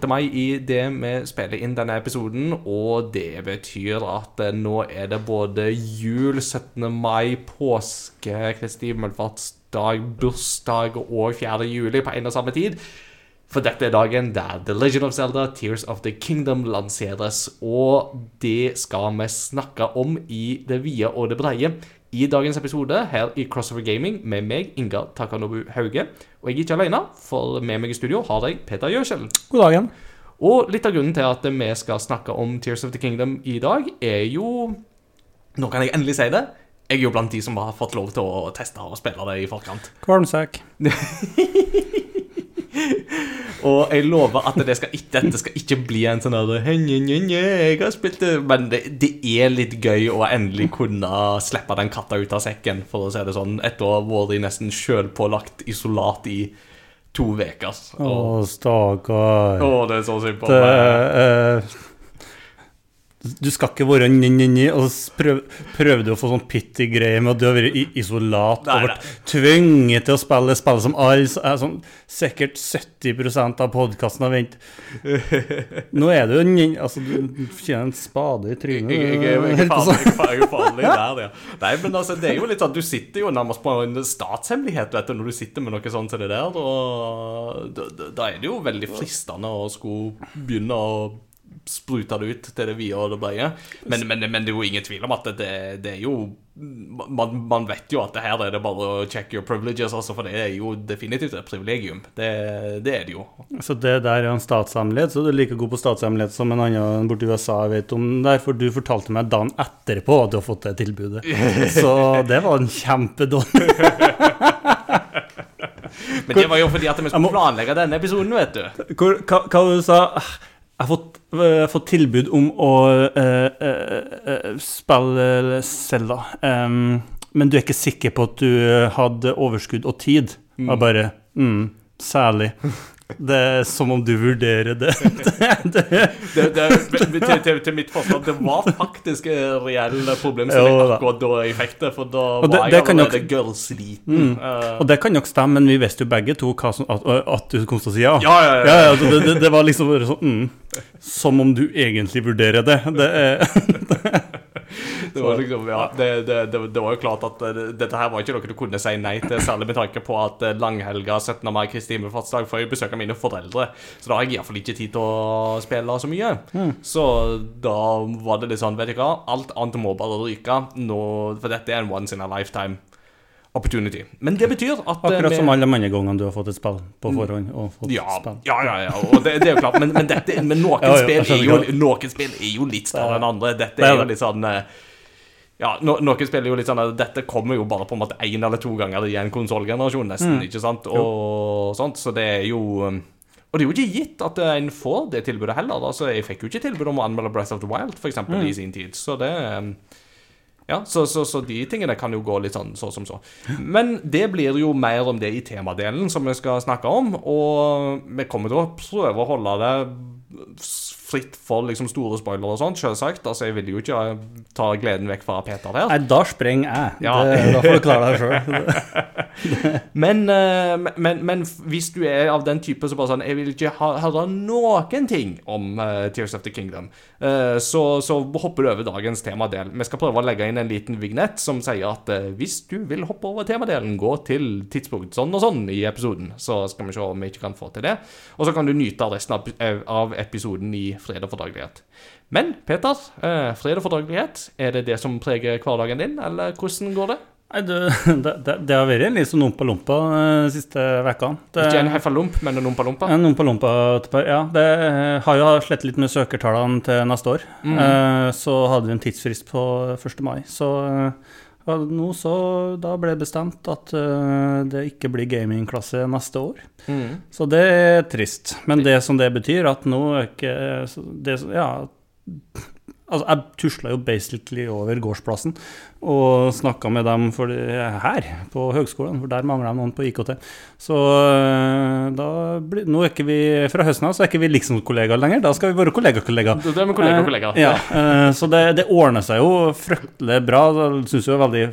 Det 12. mai i det vi spiller inn denne episoden, og det betyr at eh, nå er det både jul, 17. mai, påske, Kristi himmelfartsdag, bursdag og 4. juli på en og samme tid. For dette er dagen der The Legend of Zelda Tears of the Kingdom lanseres, og det skal vi snakke om i det vide og det breie i dagens episode her i Crossover Gaming med meg, Inga Takanobu Hauge. Og jeg er ikke alene, for med meg i studio har jeg Peter Gjøskjell. God dagen. Og litt av grunnen til at vi skal snakke om Tears of the Kingdom i dag, er jo Nå kan jeg endelig si det. Jeg er jo blant de som har fått lov til å teste og spille det i forkant. Kvalmsekk. Og jeg lover at det skal ikke, dette skal ikke bli en sånn der «Hei, nye, nye, nye, Jeg har spilt det Men det, det er litt gøy å endelig kunne slippe den katta ut av sekken, for å si det sånn, etter å ha vært nesten sjølpålagt isolat i to uker. Å, stakkar. Det er så synd på meg. Eh, du skal ikke være ni-ni-ni, og så prøv, du å få sånn pitty-greie med at du har vært i isolat og vært tvunget til å spille spill som alle er sånn, Sikkert 70% av podkasten har vent. Nå er du jo Altså, du kjenner en spade i trynet. Jeg, jeg, er sånn. er jeg er farlig der, ja. Nei, men altså, det er jo litt sånn Du sitter jo nærmest på en statshemmelighet vet du, når du sitter med noe sånt som det der. Da, da, da er det jo veldig fristende å skulle begynne å sprute det ut til det vide og det brede. Men, men, men det er jo ingen tvil om at det, det er jo man, man vet jo at det her er det bare å check your privileges, altså, for det er jo definitivt et privilegium. Det, det er det jo. Så det der er en statshemmelighet, så du er like god på statshemmelighet som en annen borti USA vet om der, for du fortalte meg dagen etterpå at du har fått det tilbudet. Så det var en kjempedårlig Men det var jo fordi at vi skulle planlegge denne episoden, vet du. Hvor- Hva, hva du sa du sa? Jeg har fått, uh, fått tilbud om å uh, uh, spille Selda, um, men du er ikke sikker på at du hadde overskudd og tid? Og bare mm, Særlig. Det er som om du vurderer det. det, det det, til, til, til mitt forslag, det var faktisk reelle reell problemstilling akkurat da jeg fikk det, for da var det jeg allerede gørrsliten. Uh, Og det kan nok stemme, men vi visste jo begge to som, at, at du kom til å si ja. Ja, ja, ja. ja det, var liksom sånn mm, Som om du egentlig vurderer det. det er, det, var liksom, ja, det, det, det, var jo klart at eh, dette her var ikke noe du kunne si nei til, særlig med tanke på at eh, langhelga 17. mai, Kristi himmelfartsdag, får jeg besøk av mine foreldre. Så da har jeg iallfall ikke tid til å spille så mye. Mm. Så da var det litt sånn, vet du hva, alt annet må bare ryke, nå, for dette er en once in a lifetime opportunity. Men det betyr at eh, akkurat som alle mange ganger gangene du har fått et spill på forhånd. Og fått Ja, spill. ja, ja, ja. Og det, det er jo klart. Men, men, dette, men noen, Ja, ja, spill jo, noen spill er jo litt større enn andre. Dette er jo litt sånn Ja, no, noen spill er jo litt sånn at dette kommer jo bare på en måte én eller to ganger i en konsollgenerasjon, nesten. Mm. ikke sant? Og sånt. Så det er jo um, Og det er jo ikke gitt at en får det tilbudet heller. Altså, jeg fikk jo ikke tilbud om å anmelde Breath of the Wild, eksempel, Mm. i sin tid. Så det um, ja, så, så, så de tingene kan jo gå litt sånn så som så. Men det blir jo mer om det i temadelen som vi skal snakke om. Og vi kommer til å prøve å holde det fritt for liksom store spoilere og sånt, selvsagt. Altså, jeg vil jo ikke eh, ta gleden vekk fra Peter her. Nei, da sprenger jeg. Ja. Det, da får du klare deg sjøl. Men, eh, men, men hvis du er av den type som bare sånn Jeg vil ikke høre noen ting om uh, Tears of the Kingdom, uh, så, så hopper du over dagens temadel. Vi skal prøve å legge inn en liten vignett som sier at uh, hvis du vil hoppe over temadelen, gå til tidspunkt sånn og sånn i episoden. Så skal vi se om vi ikke kan få til det. Og så kan du nyte av resten av, av episoden i fred og fordragelighet. Men Peter, eh, fred og fordragelighet, er det det som preger hverdagen din, eller hvordan går det? Nei, du, det, det, det har vært en litt sånn ompa-lompa de siste ukene. Ikke en heffalump, men en ompa-lompa? En ompa-lompa, ja. Det har jo slettet litt med søkertallene til neste år. Mm. Så hadde vi en tidsfrist på 1. mai. Så eh, nå så da ble det bestemt at uh, det ikke blir gamingklasse neste år. Mm. Så det er trist. Men det som det betyr, at nå er ikke det, Ja. Altså, jeg tusla jo basically over gårdsplassen og snakka med dem for det, her på høgskolen, for der mangler de noen på IKT. Så øh, da blir Nå er ikke vi Fra høsten av så er ikke vi liksom kollegaer lenger, da skal vi være kollegakollegaer. Kollega Det er med kollega kollega. Eh, ja, eh, så det, det ordner seg jo fryktelig bra. Jeg syns jo det er veldig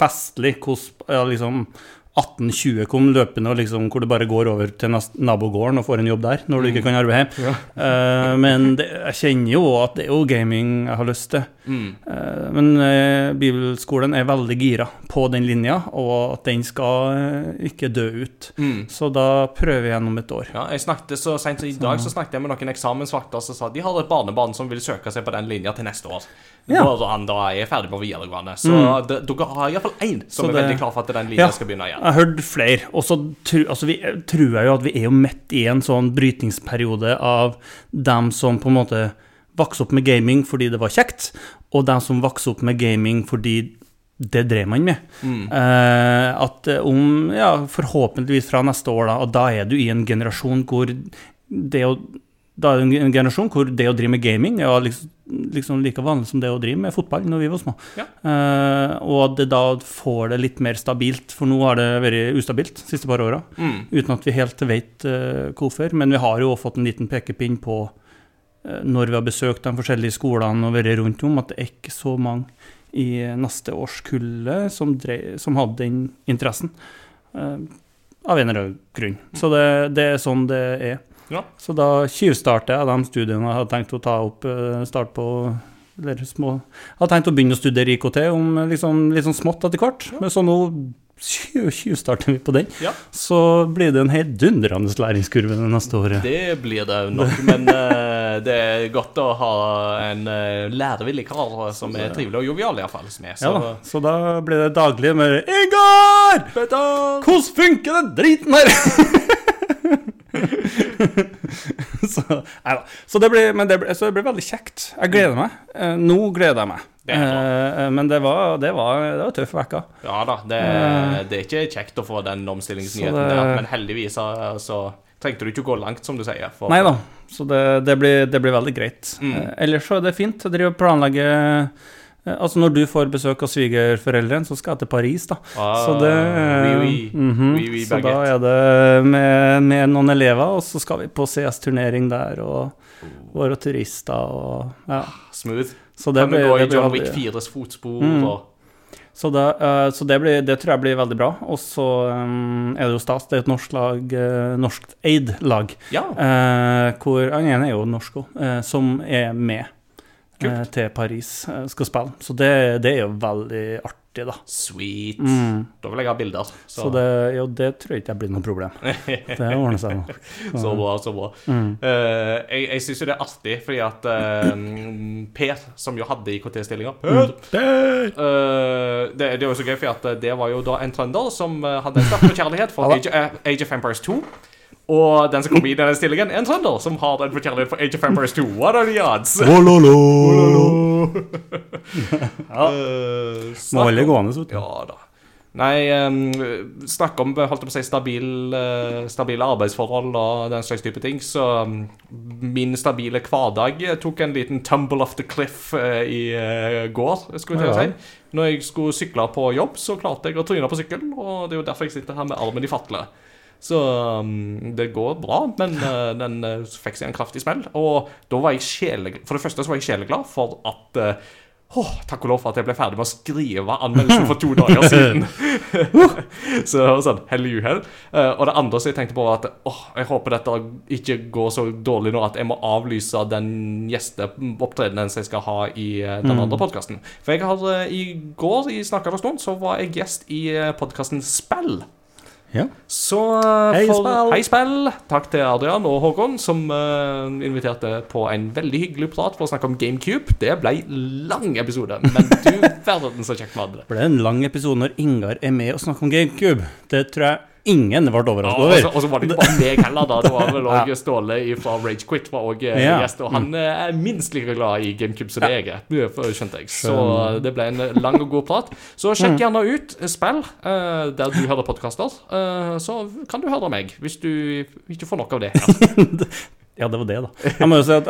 festlig hvordan ja, liksom 1820 kom løpende, og liksom, hvor du bare går over til nabogården og får en jobb der, når du ikke kan arbeide hjemme. uh, men det, jeg kjenner jo at det er jo gaming jeg har lyst til. Mm. Uh, men uh, bibelskolen er veldig gira på den linja, og at den skal ikke dø ut. Mm. Så da prøver jeg gjennom et år. Ja, jeg snakket så sent i dag så snakket jeg med noen eksamensvakter som sa de har et barnebarn som vil søke seg på den linja til neste år. Ja. Når han da er ferdig på videregående. Så Mm. det- dere har iallfall én som Så er det- veldig klar for at den linja Ja. skal begynne igjen. Jeg har hørt flere. Og så altså vi, tror jeg jo at vi er jo midt i en sånn brytningsperiode av dem som på en måte vokste opp med gaming fordi det var kjekt, og dem som vokste opp med gaming fordi det drev man med. Mm. Eh, at eh, om, ja, forhåpentligvis fra neste år, da, og da er du i en generasjon hvor det å da er det en generasjon hvor det å drive med gaming er liksom, liksom like vanlig som det å drive med fotball når vi var små. Ja. Uh, og at det da får det litt mer stabilt, for nå har det vært ustabilt de siste par åra. Mm. Uten at vi helt vet uh, hvorfor. Men vi har jo fått en liten pekepinn på, uh, når vi har besøkt de forskjellige skolene og vært rundt om, at det er ikke så mange i neste årskullet som, som hadde den interessen. av en eller annen grunn. Så det, det er sånn det er. Ja. Så da tjuvstarter jeg de studiene jeg hadde tenkt å ta opp, eh, start på eller små Jeg hadde tenkt å begynne å studere IKT om liksom, litt sånn smått etter hvert. Men så nå tjuv- tjuvstarter vi på den. Ja. Så blir det en heidundrende læringskurve det neste året. Det blir det nok, men eh, det er godt å ha en lærevillig kar som er trivelig og jovial, iallfall. Ja Så Ja, så da blir det daglig med Ingar! Hvordan funker den driten her? så, nei da. Så det blir, men det blir, så det blir veldig kjekt. Jeg gleder meg. Eh, nå gleder jeg meg. Det. Eh, men det var, det var, det var tøff uke. Ja da, det, det er ikke kjekt å få den omstillingsnyheten det- der, men heldigvis så, så trengte du ikke gå langt, som du sier. For, Nei da, så det, det, blir, det blir veldig greit. Mm. Eh, ellers så er det fint. Jeg driver og planlegger eh, Altså Når du får besøk av svigerforeldrene, så skal jeg til Paris, da. Ah, Så det oui, oui. mhm. Oui, oui, Så da er det med, med noen elever, og så skal vi på CS-turnering der, og være turister og Ja. Smooth. Så det Kan du gå i John Wick 4s fotspor Mm. og Så, det, eh, så det, blir, det tror jeg blir veldig bra. Og så um, er det jo stas. Det er et norsk lag, uh, norskt eid lag, Ja. Uh, hvor Han ene er jo norsk òg, som er med eh, Kult. til Paris, eh, skal spille. Så det, det er jo veldig artig, da. Sweet. Mm. Da vil jeg ha bilder. Så det, jo, det tror jeg ikke blir noe problem. Det ordner seg nå. Så bra, så bra. Mm. Uh, jeg jeg syns jo det er artig, fordi at uh, Per, som jo hadde IKT-stillinga Per! uh, det, det er jo så gøy, for at eh, det var jo da en trønder som eh, hadde en sterk kjærlighet for Age, eh, Age of Empires 2. Og den som kom i denne stillingen, er en trønder som har en forkjærlighet for Age of Empires 2. What are the odds? Ja. Eh, Må snakk holde om- gående, så. Ja da. Nei, um, snakk om holdt på å si, stabil, uh, stabile arbeidsforhold og den slags type ting. Så um, min stabile hverdag tok en liten tumble off the cliff uh, i uh, går, skulle jeg Ja. si. Når jeg skulle sykle på jobb, så klarte jeg å tryne på sykkel, og det er jo derfor jeg sitter her med armen i fatle. Så um, det går bra, men uh, den uh, fikk seg en kraftig smell. Og da var jeg sjele, For det første så var jeg sjeleglad for at uh, Åh, takk og lov for at jeg ble ferdig med å skrive anmeldelsen for to dager siden. så sånn, hell i uhell. Og det andre som jeg tenkte på, var at åh, jeg håper dette ikke går så dårlig nå at jeg må avlyse den gjesteopptredenen som jeg skal ha i den andre podkasten. For jeg har i går, i Snakkende stund, så var jeg gjest i podkasten Spill. Ja. Så eh, Hei, for, Spill. Hei, spill! Takk til Adrian og Håkon, som uh, inviterte på en veldig hyggelig prat for å snakke om GameCube. Det ble lang episode, men du verden så kjekt vi hadde det. Ble det en lang episode når Ingar er med og snakker om GameCube. Det tror jeg ingen ble overrasket over. og så var det ikke bare meg heller, da. Det var vel òg Ståle fra Ragequit var eh, Ja. gjest, og han eh, er minst like glad i GameCube som jeg er. Skjønte jeg. Så det ble en lang og god prat. Så sjekk gjerne ut spill eh, der du hører podkaster. eh, så kan du høre meg, hvis du ikke får nok av det. Ja, det var det, da. Jeg må jo si at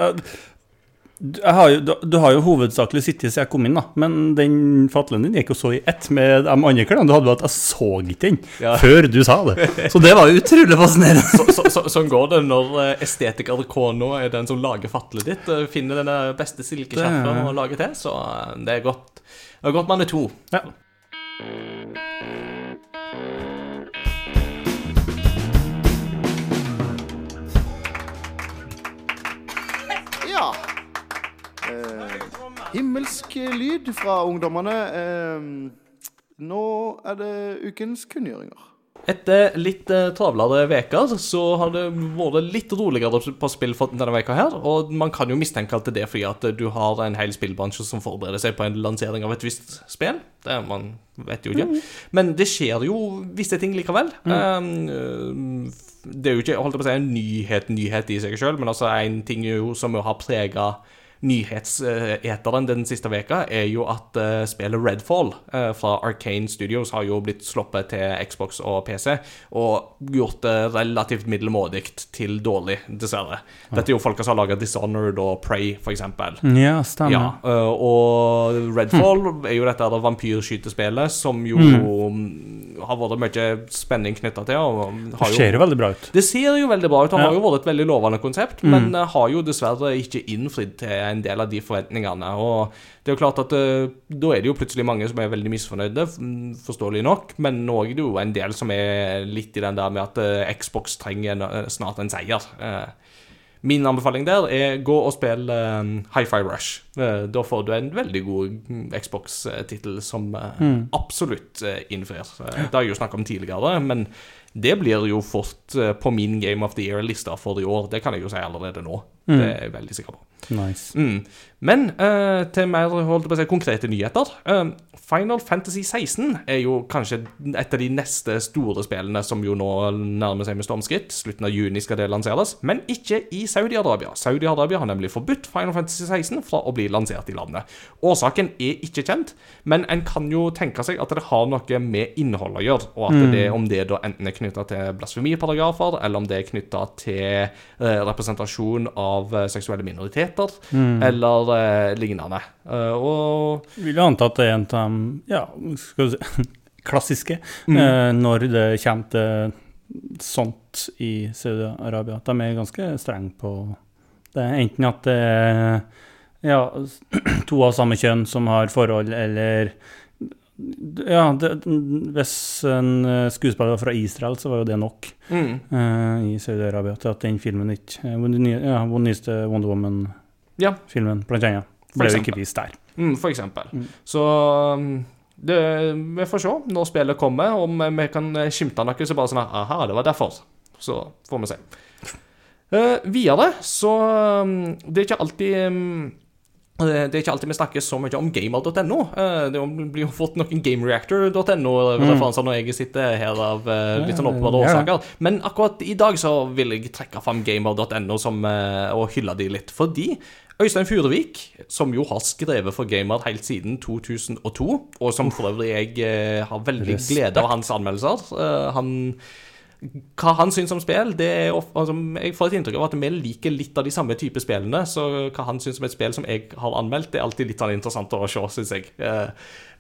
har jo, du, du har jo hovedsakelig sittet siden jeg kom inn, da. Men den fatlen din gikk jo så i ett med de andre klærne du hadde, at jeg så ikke den Ja. før du sa det. Så det var jo utrolig fascinerende. Så, så, så, sånn går det når eh, estetiker Kona er den som lager fatlet ditt. eh, Finner den beste silkeskjerfen Det- å lage til. Så eh, det er godt. Det er godt man er to. Ja. Himmelsk lyd fra ungdommene. Eh, nå er det ukens kunngjøringer. Etter litt eh, travlere uker så har det vært litt roligere på spill for denne veka her. Og man kan jo mistenke at det er fordi at du har en hel spillbransje som forbereder seg på en lansering av et visst spill. Det man vet jo ikke. Men det skjer jo visse ting likevel. Um, det er jo ikke holdt jeg på å si, en nyhet, nyhet i seg sjøl, men altså en ting jo som jo har prega nyhetseteren den siste veka er jo at eh, spillet Redfall eh, fra Arcane Studios har jo blitt sluppet til Xbox og PC, og gjort det relativt middelmådig til dårlig, dessverre. Dette er jo folka som har laga Dishonored og Prey, eksempel. Ja, stemmer. Ja, og Redfall er jo dette der vampyrskytespillet som jo mm, har vært mye spenning knytta til. Og Det har jo, ser jo veldig bra ut. det ser jo veldig bra ut. Det har jo vært et veldig lovende konsept, men øh, har jo dessverre ikke innfridd til en del av de forventningene. Og det er jo klart at øh, da er det jo plutselig mange som er veldig misfornøyde, mm, forståelig nok, men nå er det jo en del som er litt i den der med at øh, Xbox trenger øh, snart en seier. Eh, Min anbefaling der er gå og spill Hi-Fi Rush. Eh, da får du en veldig god mm, Xbox-tittel som eh, absolutt eh, innfrir. Eh, det har jeg jo snakket om tidligere, men det blir jo fort eh, på min Game of the Year-lista for i år. Det kan jeg jo si allerede nå. Det er jeg veldig sikker på. Nice. Mm. Men uh, til mer holdt på å si, konkrete nyheter. Uh, Final Fantasy 16 er jo kanskje et av de neste store spillene som jo nå nærmer seg med stormskritt. Slutten av juni skal det lanseres, men ikke i Saudi-Arabia. Saudi-Arabia har nemlig forbudt Final Fantasy 16 fra å bli lansert i landet. Årsaken er ikke kjent, men en kan jo tenke seg at det har noe med innhold å gjøre, og at det, om det da enten er knytta til blasfemiparagrafer, eller om det er knytta til eh, representasjon av eh, seksuelle minoriteter, eller eh, lignende. Og Vil jo anta at det er en av de ja, skal vi si, klassiske eh, når det kommer til sånt i Saudi-Arabia. De er ganske strenge på det. Enten at det er ja, to av samme kjønn som har forhold, eller ja, det, hvis en eh, skuespiller var fra Israel, så var jo det nok mm, uh, i Saudi-Arabia til at den filmen ikke eh, Ja, den nyeste Wonder Woman-filmen, Ja. blant annet, ble jo ikke vist der. Mm, for eksempel. Mm. Så um, det, vi får se når spillet kommer, om vi kan skimte noe så bare sånn Aha, det var derfor. Så får vi se. Uh, videre så um, Det er ikke alltid um, det er ikke alltid vi snakker så mye om gamer.no. Eh, Det blir jo fått noen gamereactor.no-referanser når jeg sitter her av eh, litt sånn åpenbare årsaker. Men akkurat i dag så vil jeg trekke fram gamer.no eh, og hylle de litt. Fordi Øystein Furevik, som jo har skrevet for Gamer helt siden 2002, og som for øvrig jeg eh, har veldig glede av hans anmeldelser eh, Han hva han syns om spill, det er altså, Jeg får et inntrykk av at vi liker litt av de samme type spillene. Så hva han syns om et spill som jeg har anmeldt, det er alltid litt sånn interessant å se, syns jeg. Eh,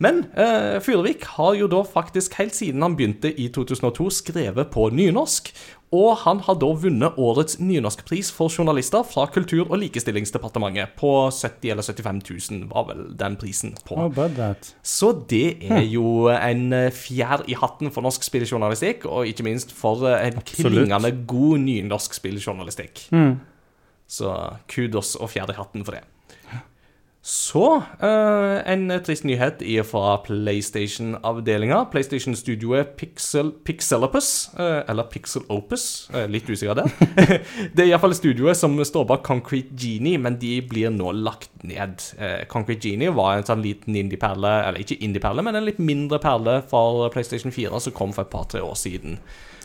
Men eh, Furuvik har jo da faktisk helt siden han begynte i 2002 skrevet på nynorsk. Og han har da vunnet årets nynorskpris for journalister fra Kultur- og likestillingsdepartementet på 70 eller 75 000, var vel den prisen på. How about that? Så det er jo en eh, fjær i hatten for norsk spilljournalistikk, og ikke minst for eh, en klingende god nynorsk spilljournalistikk. Mm. Så kudos og fjær i hatten for det. Så eh, en trist nyhet fra PlayStation-avdelinga. PlayStation-studioet Pixel, Pixelopus, eh, eller Pixel Opus, eh, litt usikker der. det er iallfall studioet som står bak Concrete Genie, men de blir nå lagt ned. Eh, Concrete Genie var en sånn liten indie-perle, eller ikke indie-perle, men en litt mindre perle for PlayStation 4 som kom for et par-tre år siden.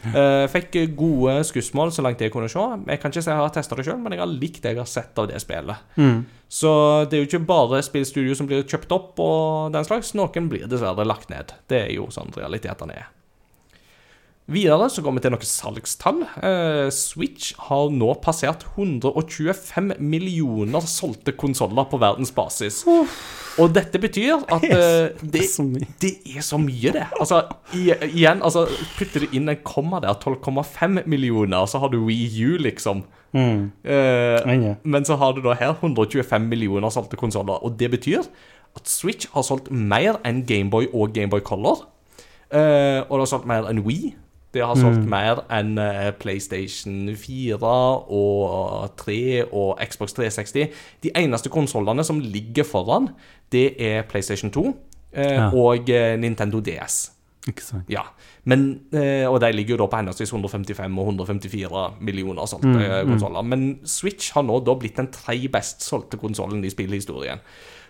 Eh, fikk gode skussmål så langt jeg kunne se. Jeg kan ikke si jeg har testa det sjøl, men jeg har likt det jeg har sett av det spillet. Mm. Så det er jo ikke bare spillstudio som blir kjøpt opp og den slags. Noen blir dessverre lagt ned. Det er jo sånn realitetene er. Videre så går vi til noen salgstall. Eh, Switch har nå passert 125 millioner solgte konsoller på verdensbasis. Og dette betyr at eh, det, det er så mye, det. Altså, igjen, altså, putter du inn en komma der, 12,5 millioner, så har du Wii U, liksom. Mm. Eh, men så har du da her 125 millioner solgte konsoller, og det betyr at Switch har solgt mer enn Gameboy og Gameboy Color. Og det har solgt mer enn Wii. Det har solgt mer enn eh, PlayStation 4 og 3 og Xbox 360. De eneste konsollene som ligger foran, det er PlayStation 2 eh, Ja. og eh, Nintendo DS. Ikke sant. Ja, men, eh, og de ligger jo da på henholdsvis 155 og 154 millioner solgte Mm, konsoller. Men Switch har nå da blitt den tredje best solgte konsollen i spillhistorien.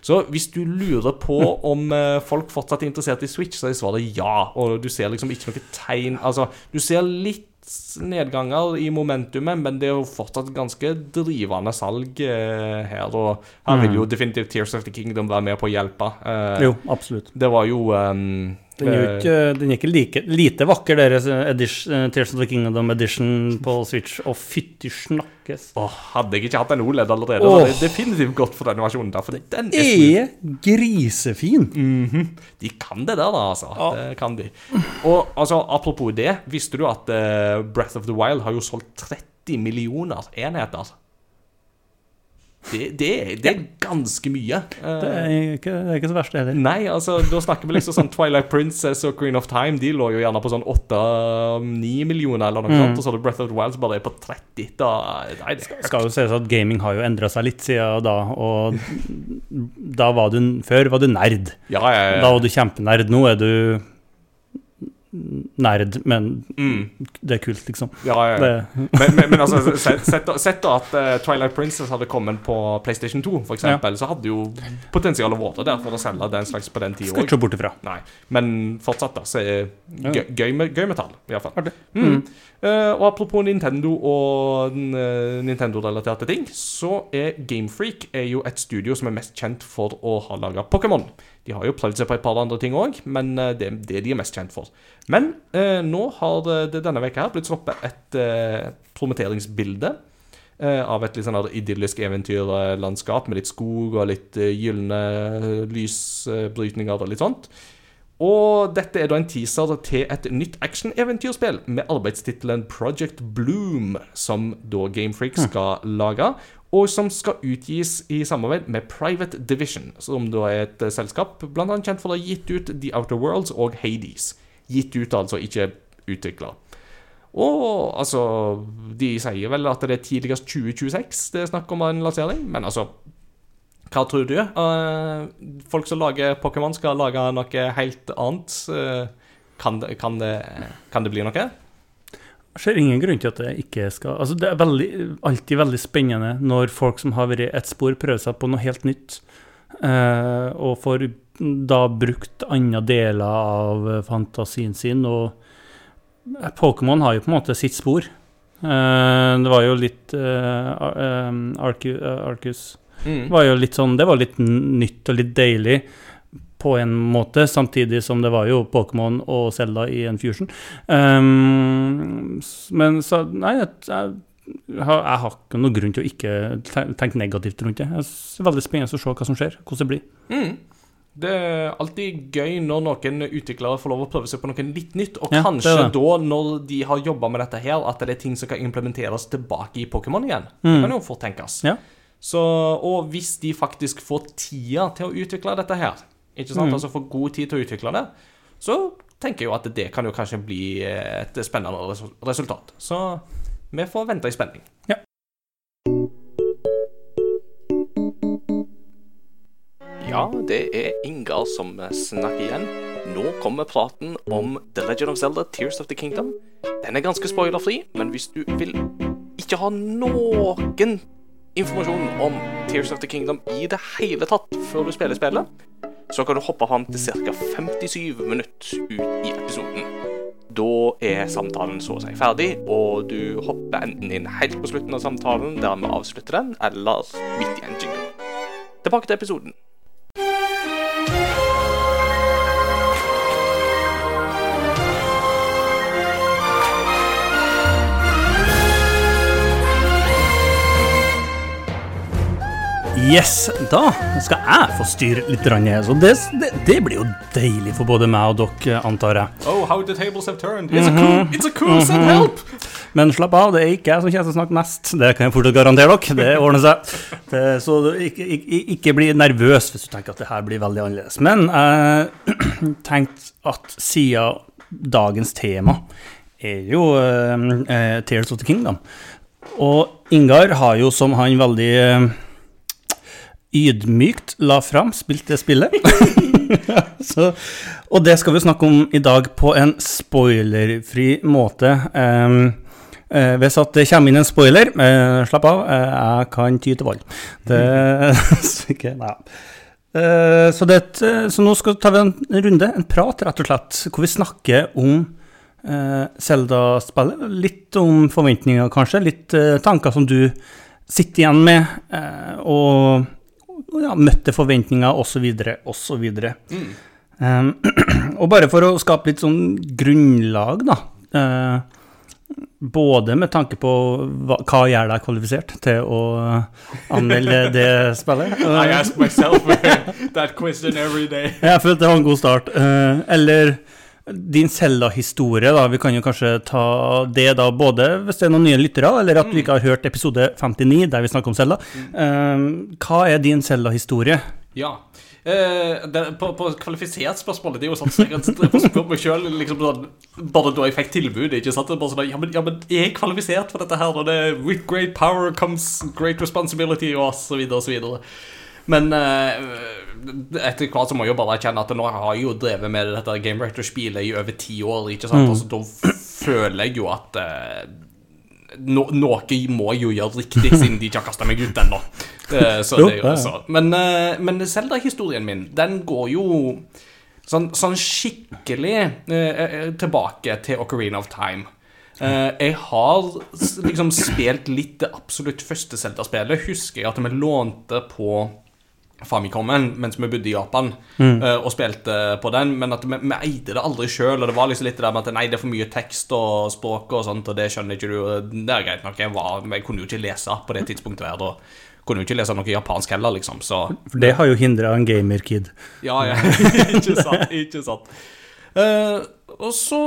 Så hvis du lurer på om eh, folk fortsatt er interessert i Switch, så er svaret ja. Og du ser liksom ikke noe tegn Altså, du ser litt nedganger i momentumet, men det er jo fortsatt ganske drivende salg eh, her. Og her vil jo definitivt Tears of the Kingdom være med på å hjelpe. Eh, Mm. Jo, absolutt. Det var jo um, Den er eh, ikke, den er ikke like, lite vakker, deres edition, eh, Tears of the Kingdom edition på Switch. Og fytti snakkes. Åh, hadde jeg ikke hatt en OLED allerede, Åh. hadde jeg definitivt gått for den versjonen der. For den er. Er grisefin! De kan det der, da, altså. Ja. Det kan de. Og altså, apropos det, visste du at uh, Breath of the Wild har jo solgt 30 millioner enheter? Det, det, det er ganske mye. Det er ikke, det er ikke så verst, det heller. Nei, altså, da snakker vi liksom sånn Twilight Princess og Queen of Time. De lå jo gjerne på sånn 8-9 millioner, eller noe Mm. sånt. Og så hadde Breath of the Wild som bare er på 30. Da, nei, det skal, skal jo sies at gaming har jo endra seg litt siden da, og da var du Før var du nerd. Ja, ja, ja. Da var du kjempenerd. Nå er du nerd, men Mm. det er kult, liksom. Ja, ja, ja. Det, Men, men, men altså, sett, sett, da- sett at uh, Twilight Princess hadde kommet på PlayStation 2, for eksempel, så hadde jo potensialet vært der for å selge den slags på den tida skal ikke bort ifra. Nei, men fortsatt, da, så er det gøy, gøy, med, gøy med tall, iallfall. Mm. Mm. Uh, og apropos Nintendo og uh, Nintendo-relaterte ting, så er Gamefreak er jo et studio som er mest kjent for å ha laga Pokémon. De har jo prøvd seg på et par andre ting òg, men eh, det er det de er mest kjent for. Men eh, nå har det denne veka her blitt sluppet et eh, promoteringsbilde eh, av et litt sånn idyllisk eventyrlandskap med litt skog og litt eh, gylne lysbrytninger og litt sånt. Og dette er da en teaser til et nytt action-eventyrspill med arbeidstittelen Project Bloom, som da Gamefreak skal lage, og som skal utgis i samarbeid med Private Division, som da er et selskap annet kjent for å ha gitt ut The Outer Worlds og Hades. Gitt ut, altså, ikke utvikla. Og altså De sier vel at det er tidligst 2026 det er snakk om en lansering, men altså hva tror du? Uh, folk som lager Pokémon, skal lage noe helt annet. Uh, kan, det, kan, det, kan det bli noe? Jeg ser ingen grunn til at det ikke skal Altså, det er veldig, alltid veldig spennende når folk som har vært i ett spor, prøver seg på noe helt nytt, eh, og får da brukt andre deler av fantasien sin. Og Pokémon har jo på en måte sitt spor. Eh, det var jo litt uh, eh, Arcus Mm. var jo litt sånn Det var litt nytt og litt deilig på en måte, samtidig som det var jo Pokémon og Zelda i en fusion. Um, men så Nei, jeg, jeg, har, jeg har ikke noen grunn til å ikke tenke negativt rundt det. Jeg Det er veldig spennende å se hva som skjer, hvordan det blir. Mm. Det er alltid gøy når noen utviklere får lov å prøve seg på noe litt nytt. Og Ja, kanskje det. da, når de har jobba med dette her, at det er ting som kan implementeres tilbake i Pokémon igjen. Det Mm. kan jo fort tenkes. Ja. Så, og hvis de faktisk får tida til å utvikle dette her, ikke sant? Mm. altså får god tid til å utvikle det, så tenker jeg jo at det kan jo kanskje bli et spennende resultat. Så vi får vente i spenning. Ja. Ja, det er Ingar som snakker igjen. Nå kommer praten om The Legend of Zelda Tears of the Kingdom. Den er ganske spoilerfri, men hvis du vil ikke ha noen informasjon om Tears of the Kingdom i det hele tatt før du spiller spillet, så kan du hoppe fram til ca. 57 minutter ut i episoden. Da er samtalen så å si ferdig, og du hopper enten inn helt på slutten av samtalen, der vi avslutter den, eller midt i en jingle. Tilbake til episoden. Yes, da skal jeg få styre litt. Så det, det, det blir jo deilig for både meg og dere, antar jeg. Oh, how the tables have turned. It's a cool, it's a cool send help! Men slapp av, det er ikke jeg som kommer til å snakke mest. Det kan jeg fortsatt garantere dere. Det ordner seg. Det, så du ikke, ikke, ikke bli nervøs hvis du tenker at det her blir veldig annerledes. Men jeg tenkte at siden dagens tema er jo eh, Tales of the Kingdom. Og Ingar har jo, som han veldig eh, ydmykt la fram, det spillet. Så, og det skal vi snakke om i dag på en spoilerfri måte. Um, eh, hvis at det kommer inn en spoiler, eh, slapp av, eh, jeg kan ty til vold. Det. Eh, så, det, så nå skal vi ta en runde, en prat, rett og slett, hvor vi snakker om Selda-spillet. Litt om forventninger, kanskje. Litt tanker som du sitter igjen med. Og ja, møtte forventninger, osv., osv. Mm. Um, og bare for å skape litt sånn grunnlag, da. Uh, både med tanke på hva, hva gjør deg kvalifisert til å anmelde det spillet? I ask myself that question every day. Jeg følte det var en god start. Uh, eller din Selda-historie, da. Vi kan jo kanskje ta det da, både hvis det er noen nye lyttere, eller at du ikke har hørt episode 59 der vi snakker om Selda. Um, hva er din Selda-historie? Ja. Uh, det, på, på, kvalifisert spørsmål Det er jo sånn jeg får spørre meg sjøl liksom sånn, bare da jeg fikk tilbud. Ikke sant? Bare sånn, ja, men, ja, men jeg er kvalifisert for dette her. Og det, er with great power comes great responsibility, og så videre og så videre. Men uh, etter hvert så må jeg jo bare erkjenne at nå har jeg jo drevet med dette Game Rector-spillet i over ti år. ikke sant? Mm. Altså, da føler jeg jo at uh, no, noe må jeg jo gjøre riktig, siden de ikke har kasta meg ut ennå. Uh, så det er jo så. Men, uh, men Zelda-historien min, den går jo sånn, sånn skikkelig tilbake til Ocarina of Time. Uh, jeg har liksom spilt litt det absolutt første Zelda-spillet. Husker jeg at vi lånte på Famicomen mens vi bodde i Japan mm. uh, og spilte på den, men at vi, vi eide det aldri sjøl. Og det var liksom litt det med at nei, det er for mye tekst og språk og sånt, og det skjønner ikke du. Det er greit nok. Jeg, var, jeg kunne jo ikke lese på det tidspunktet der. Da kunne jo ikke lese noe japansk heller, liksom. Så, for det har jo hindra en gamer-kid. Ja, ja. ikke sant. Ikke sant. Uh, så,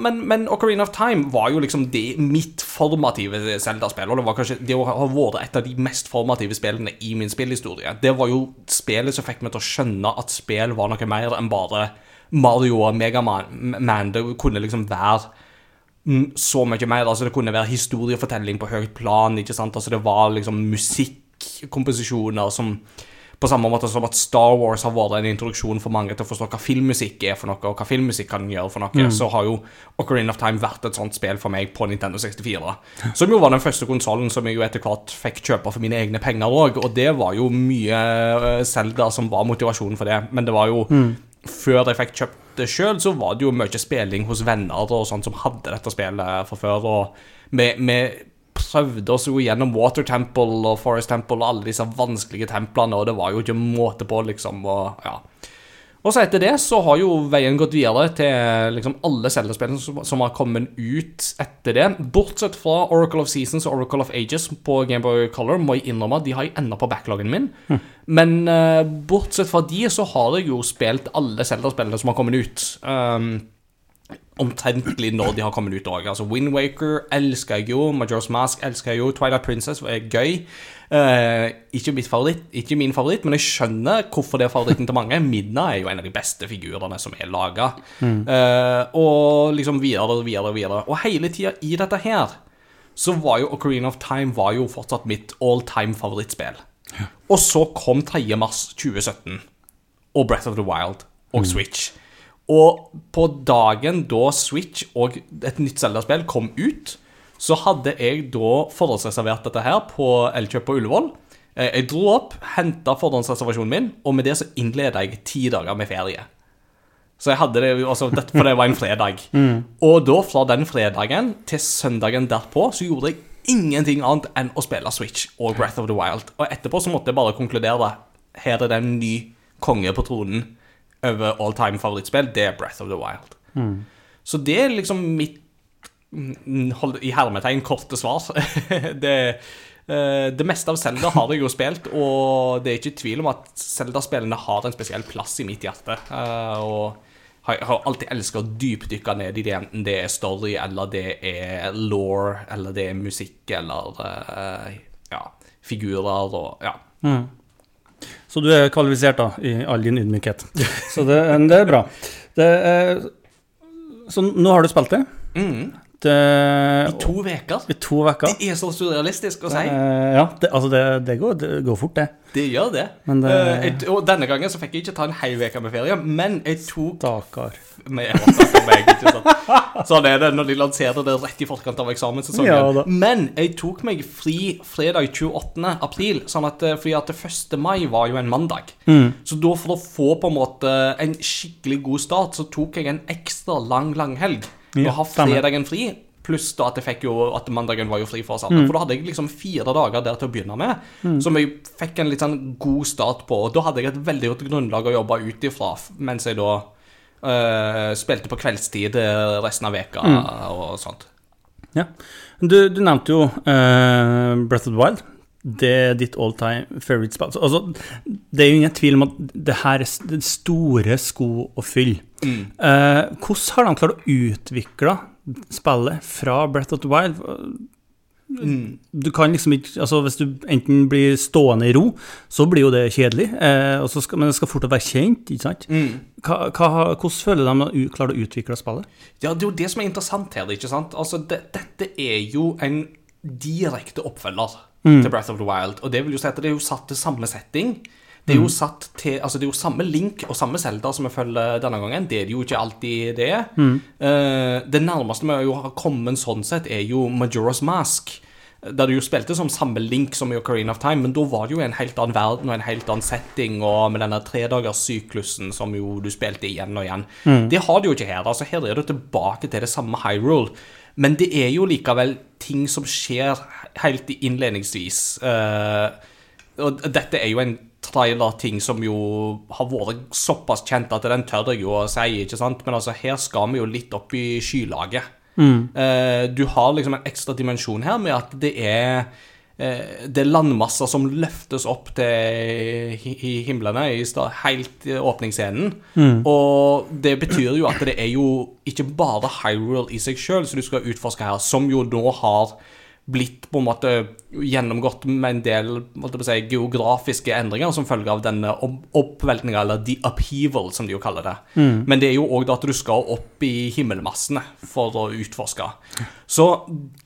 men, men, Ocarina of Time var jo liksom det mitt formative Zelda-spill. Og det var kanskje det har vært et av de mest formative spillene i min spillhistorie. Det var jo spillet som fikk meg til å skjønne at spill var noe mer enn bare Mario og Megaman. Det kunne liksom være så mye mer. Altså, det kunne være historiefortelling på høyt plan. ikke sant? Altså, det var liksom musikkomposisjoner som på samme måte som at Star Wars har vært en introduksjon for mange til å forstå hva filmmusikk er for noe, og hva filmmusikk kan gjøre for noe, mm. så har jo Ocarina of Time vært et sånt spill for meg på Nintendo 64. Som jo var den første konsollen som jeg jo etter hvert fikk kjøpe for mine egne penger òg, og det var jo mye Selda eh, som var motivasjonen for det, men det var jo mm. Før jeg fikk kjøpt det sjøl, så var det jo mye spilling hos venner og sånt som hadde dette spillet fra før. og med, med prøvde oss jo gjennom Water Temple og Forest Temple og alle disse vanskelige templene, og det var jo ikke måte på, liksom. Og, ja. og så etter det så har jo veien gått videre til liksom alle Zelda-spillene som, som, har kommet ut etter det. Bortsett fra Oracle of Seasons og Oracle of Ages på Gameboy Color, må jeg innrømme de har jeg ennå på backloggen min. Mm. Men uh, bortsett fra de så har jeg jo spilt alle Zelda-spillene som har kommet ut. Um, omtrentlig når de har kommet ut òg. Altså, Windwaker elsker jeg jo, Majora's Mask elsker jeg jo, Twilight Princess er gøy. Uh, ikke, favoritt, ikke min favoritt, men jeg skjønner hvorfor det er favoritten til mange. Midna er jo en av de beste figurene som er laga. Mm. Uh, og liksom videre og videre og videre. Og hele tida i dette her så var jo Ocarina of Time var jo fortsatt mitt all time favorittspill. Ja. Og så kom 3. mars 2017 og Breath of the Wild og mm. Og på dagen da Switch og et nytt Zelda-spill kom ut, så hadde jeg da forhåndsreservert dette her på Elkjøp på Ullevål. Eh, jeg dro opp, henta forhåndsreservasjonen min, og med det så innleda jeg ti dager med ferie. Så jeg hadde det, altså, For det var en fredag. Mm. Og da, fra den fredagen til søndagen derpå, så gjorde jeg ingenting annet enn å spille Switch og Breath of the Wild. Og etterpå så måtte jeg bare konkludere. Her er det en ny konge på tronen over all time favorittspill, det er Breath of the Wild. Mm. Så det er liksom mitt hold, i hermetegn korte svar. det, uh, det meste av Zelda har jeg jo spilt, og det er ikke tvil om at Zelda-spillene har en spesiell plass i mitt hjerte. Uh, og jeg har alltid elska å dypdykke ned i det, enten det er story, eller det er law, eller det er musikk, eller uh, ja, figurer og ja. Mm. Så du er kvalifisert, da, i all din ydmykhet. Så det, det er bra. Det er, så nå har du spilt det. Mm. Eh, I to uker. i to uker. Det er så surrealistisk å si. Uh, ja, det, altså det, det, går, det går fort, det. Det gjør det. Det- uh, et, og denne gangen så fikk jeg ikke ta en hel uke med ferie, men jeg tok Stakkar. Sånn er det når de lanserer det rett i forkant av eksamenssesongen. Ja. Men jeg tok meg fri fredag 28. april, sånn at, eh, fordi at det 1. mai var jo en mandag. Mm. Så da for å få på en måte en skikkelig god start, så tok jeg en ekstra lang langhelg. Ja, å ha fredagen fri. Pluss da at jeg fikk jo at mandagen var jo fri for oss Mm. For da hadde jeg liksom fire dager der til å begynne med, som jeg fikk en litt sånn god start på. Og da hadde jeg et veldig godt grunnlag å jobbe ut ifra mens jeg da eh, spilte på kveldstid eh, resten av veka Mm. og sånt. Ja. Du, du nevnte jo uh, Breath of the Wild. Det er ditt all time favorite spill. Altså, det er jo ingen tvil om at det her er er store sko å fylle. Mm. Eh, hvordan har de klart å utvikle spillet fra Breath of the Wild? Mm. Du kan liksom ikke Altså, hvis du enten blir stående i ro, så blir jo det kjedelig. Eh, skal, men det skal fortsatt være kjent, ikke sant? Mm. Hva, hva, hvordan føler de at de klarer å utvikle spillet? Ja, det er jo det som er interessant her, ikke sant? Altså, det, dette er jo en direkte oppfølger til Breath of the Wild, og det vil jo si at det er jo satt til samme setting. Det er jo satt til, altså det er jo samme Link og samme Zelda som vi følger denne gangen. Det er det jo ikke alltid det er. Uh, det nærmeste vi jo har kommet sånn sett, er jo Majora's Mask. Der du jo spilte som samme Link som i Ocarina of Time, men da var det jo en helt annen verden og en helt annen setting, og med denne tredagerssyklusen som jo du spilte igjen og igjen. Det har du jo ikke her. altså Her er du tilbake til det samme Hyrule. Men det er jo likevel ting som skjer helt innledningsvis. Uh, og dette er jo en trailer-ting som jo har vært såpass kjent at den tør jeg jo å si, ikke sant? Men altså, her skal vi jo litt opp i skylaget. Eh, du har liksom en ekstra dimensjon her med at det er eh, det er landmasser som løftes opp til hi hi himlene i helt åpningsscenen. Og det betyr jo at det er jo ikke bare Hyrule i seg sjøl som du skal utforske her, som jo nå har blitt på en måte gjennomgått med en del si, geografiske endringer som følge av denne opp- oppveltninga, eller the upheaval, som de jo kaller det. Men det er jo òg at du skal opp i himmelmassene for å utforske. Så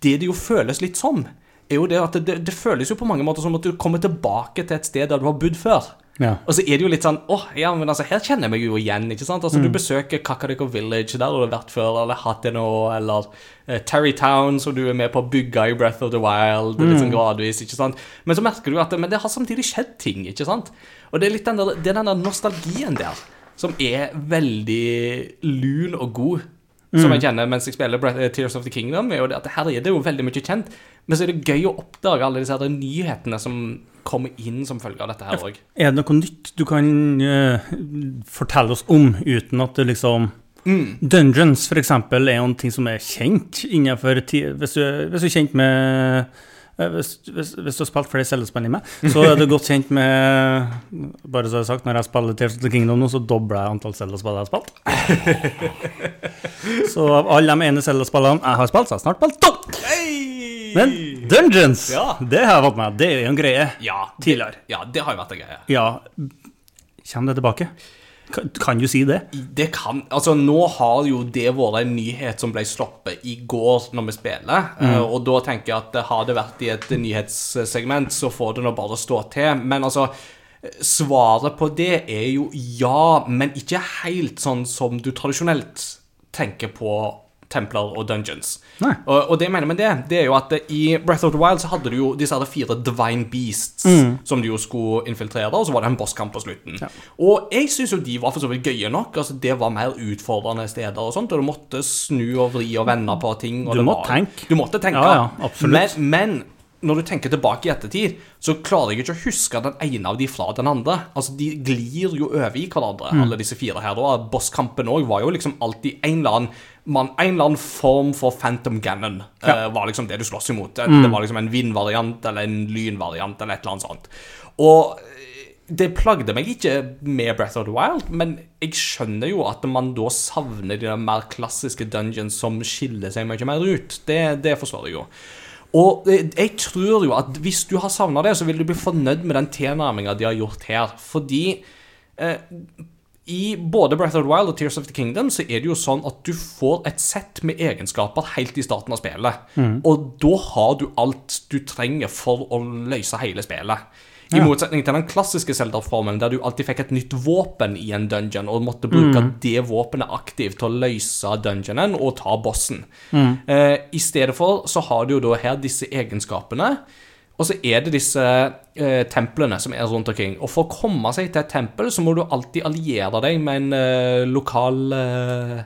det det jo føles litt som, er jo det at det, det føles jo på mange måter som at du kommer tilbake til et sted der du har bodd før. Ja. Og så er det jo litt sånn åh, ja, men altså, her kjenner jeg meg jo igjen, ikke sant? Altså, Mm. du besøker Kakariko Village, der har du vært før, eller hatt det nå, eller uh, Terrytown, som du er med på å bygge i Breath of the Wild, litt Mm. sånn gradvis, ikke sant? Men så merker du at men det har samtidig skjedd ting, ikke sant? Og det er litt den der, det er den der nostalgien der, som er veldig lun og god, Mm. som jeg kjenner mens jeg spiller eh, Tears of the Kingdom, er jo det at her er det jo veldig mye kjent, men så er det gøy å oppdage alle disse her nyhetene som kommer inn som følge av dette her òg. Er det noe nytt du kan uh, fortelle oss om, uten at det liksom Dungeons, for eksempel, er jo en ting som er kjent innenfor hvis, du, hvis du er kjent med hvis, hvis, hvis du har spilt flere cellespill enn meg, så er du godt kjent med Bare så jeg har sagt, når jeg spiller Tears of the Kingdom nå, så dobler jeg antall cellespill jeg har spilt. så av alle de ene cellespillene jeg har spilt, så har jeg snart spilt to! Men Dungeons, Ja. det har jeg fått med. Det er jo en greie. Ja, det, Tidligere. Ja, det har jo vært en greie. Ja, kommer det tilbake? Kan, kan du si det? Det kan Altså, nå har jo det vært en nyhet som ble sluppet i går når vi spiller. eh, Og da tenker jeg at har det vært i et nyhetssegment, så får det nå bare stå til. Men altså Svaret på det er jo ja, men ikke helt sånn som du tradisjonelt tenker på templer og dungeons. Og, og det jeg mener med det, det er jo at i Breath of the Wild så hadde du jo disse her fire divine beasts som du jo skulle infiltrere, og så var det en bosskamp på slutten. Og jeg syns jo de var for så vidt gøye nok. altså Det var mer utfordrende steder og sånt, og du måtte snu og vri og vende på ting. Du var- tenke. Du måtte tenke. Ja, ja, absolutt. Men, men når du tenker tilbake i ettertid, så klarer jeg ikke å huske den ene av de fra den andre. Altså, De glir jo over i hverandre, Mm. alle disse fire her. da. Bosskampen òg var jo liksom alltid en eller annen man, En eller annen form for Phantom Gannon eh, var liksom det du sloss imot. Det, Mm. det var liksom en vindvariant eller en lynvariant eller et eller annet sånt. Og eh, det plagde meg ikke med Breath of the Wild, men jeg skjønner jo at man da savner de mer klassiske dungeons som skiller seg mye mer ut. Det, det forstår jeg jo. Og eh, jeg tror jo at hvis du har savna det, så vil du bli fornøyd med den tilnærminga de har gjort her. Fordi eh, i både Breath of the Wild og Tears of the Kingdom så er det jo sånn at du får et sett med egenskaper helt i starten av spillet. Og da har du alt du trenger for å løse hele spillet. I Ja. motsetning til den klassiske Zelda-formen, der du alltid fikk et nytt våpen i en dungeon, og måtte bruke det våpenet aktivt til å løse dungeonen og ta bossen. Eh, I stedet for så har du jo da her disse egenskapene. Og så er det disse eh, templene som er rundt omkring. Og for å komme seg til et tempel, så må du alltid alliere deg med en eh, lokal eh,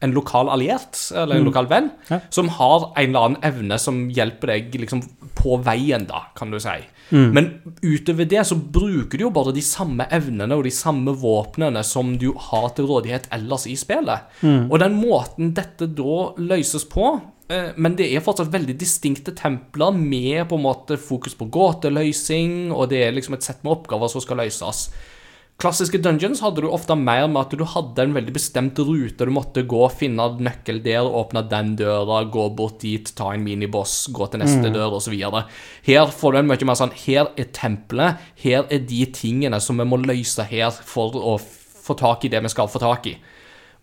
En lokal alliert, eller en lokal venn, Ja. som har en eller annen evne som hjelper deg liksom på veien, da, kan du si. Men utover det så bruker du jo bare de samme evnene og de samme våpnene som du har til rådighet ellers i spillet. Og den måten dette da løses på men det er fortsatt veldig distinkte templer med på en måte fokus på gåteløsing, og det er liksom et sett med oppgaver som skal løses. Klassiske dungeons hadde du ofte mer med at du hadde en veldig bestemt rute. Du måtte gå, finne nøkkel der, åpne den døra, gå bort dit, ta en miniboss, gå til neste dør, osv. Her får du en mye mer sånn Her er tempelet, her er de tingene som vi må løse her for å få tak i det vi skal få tak i.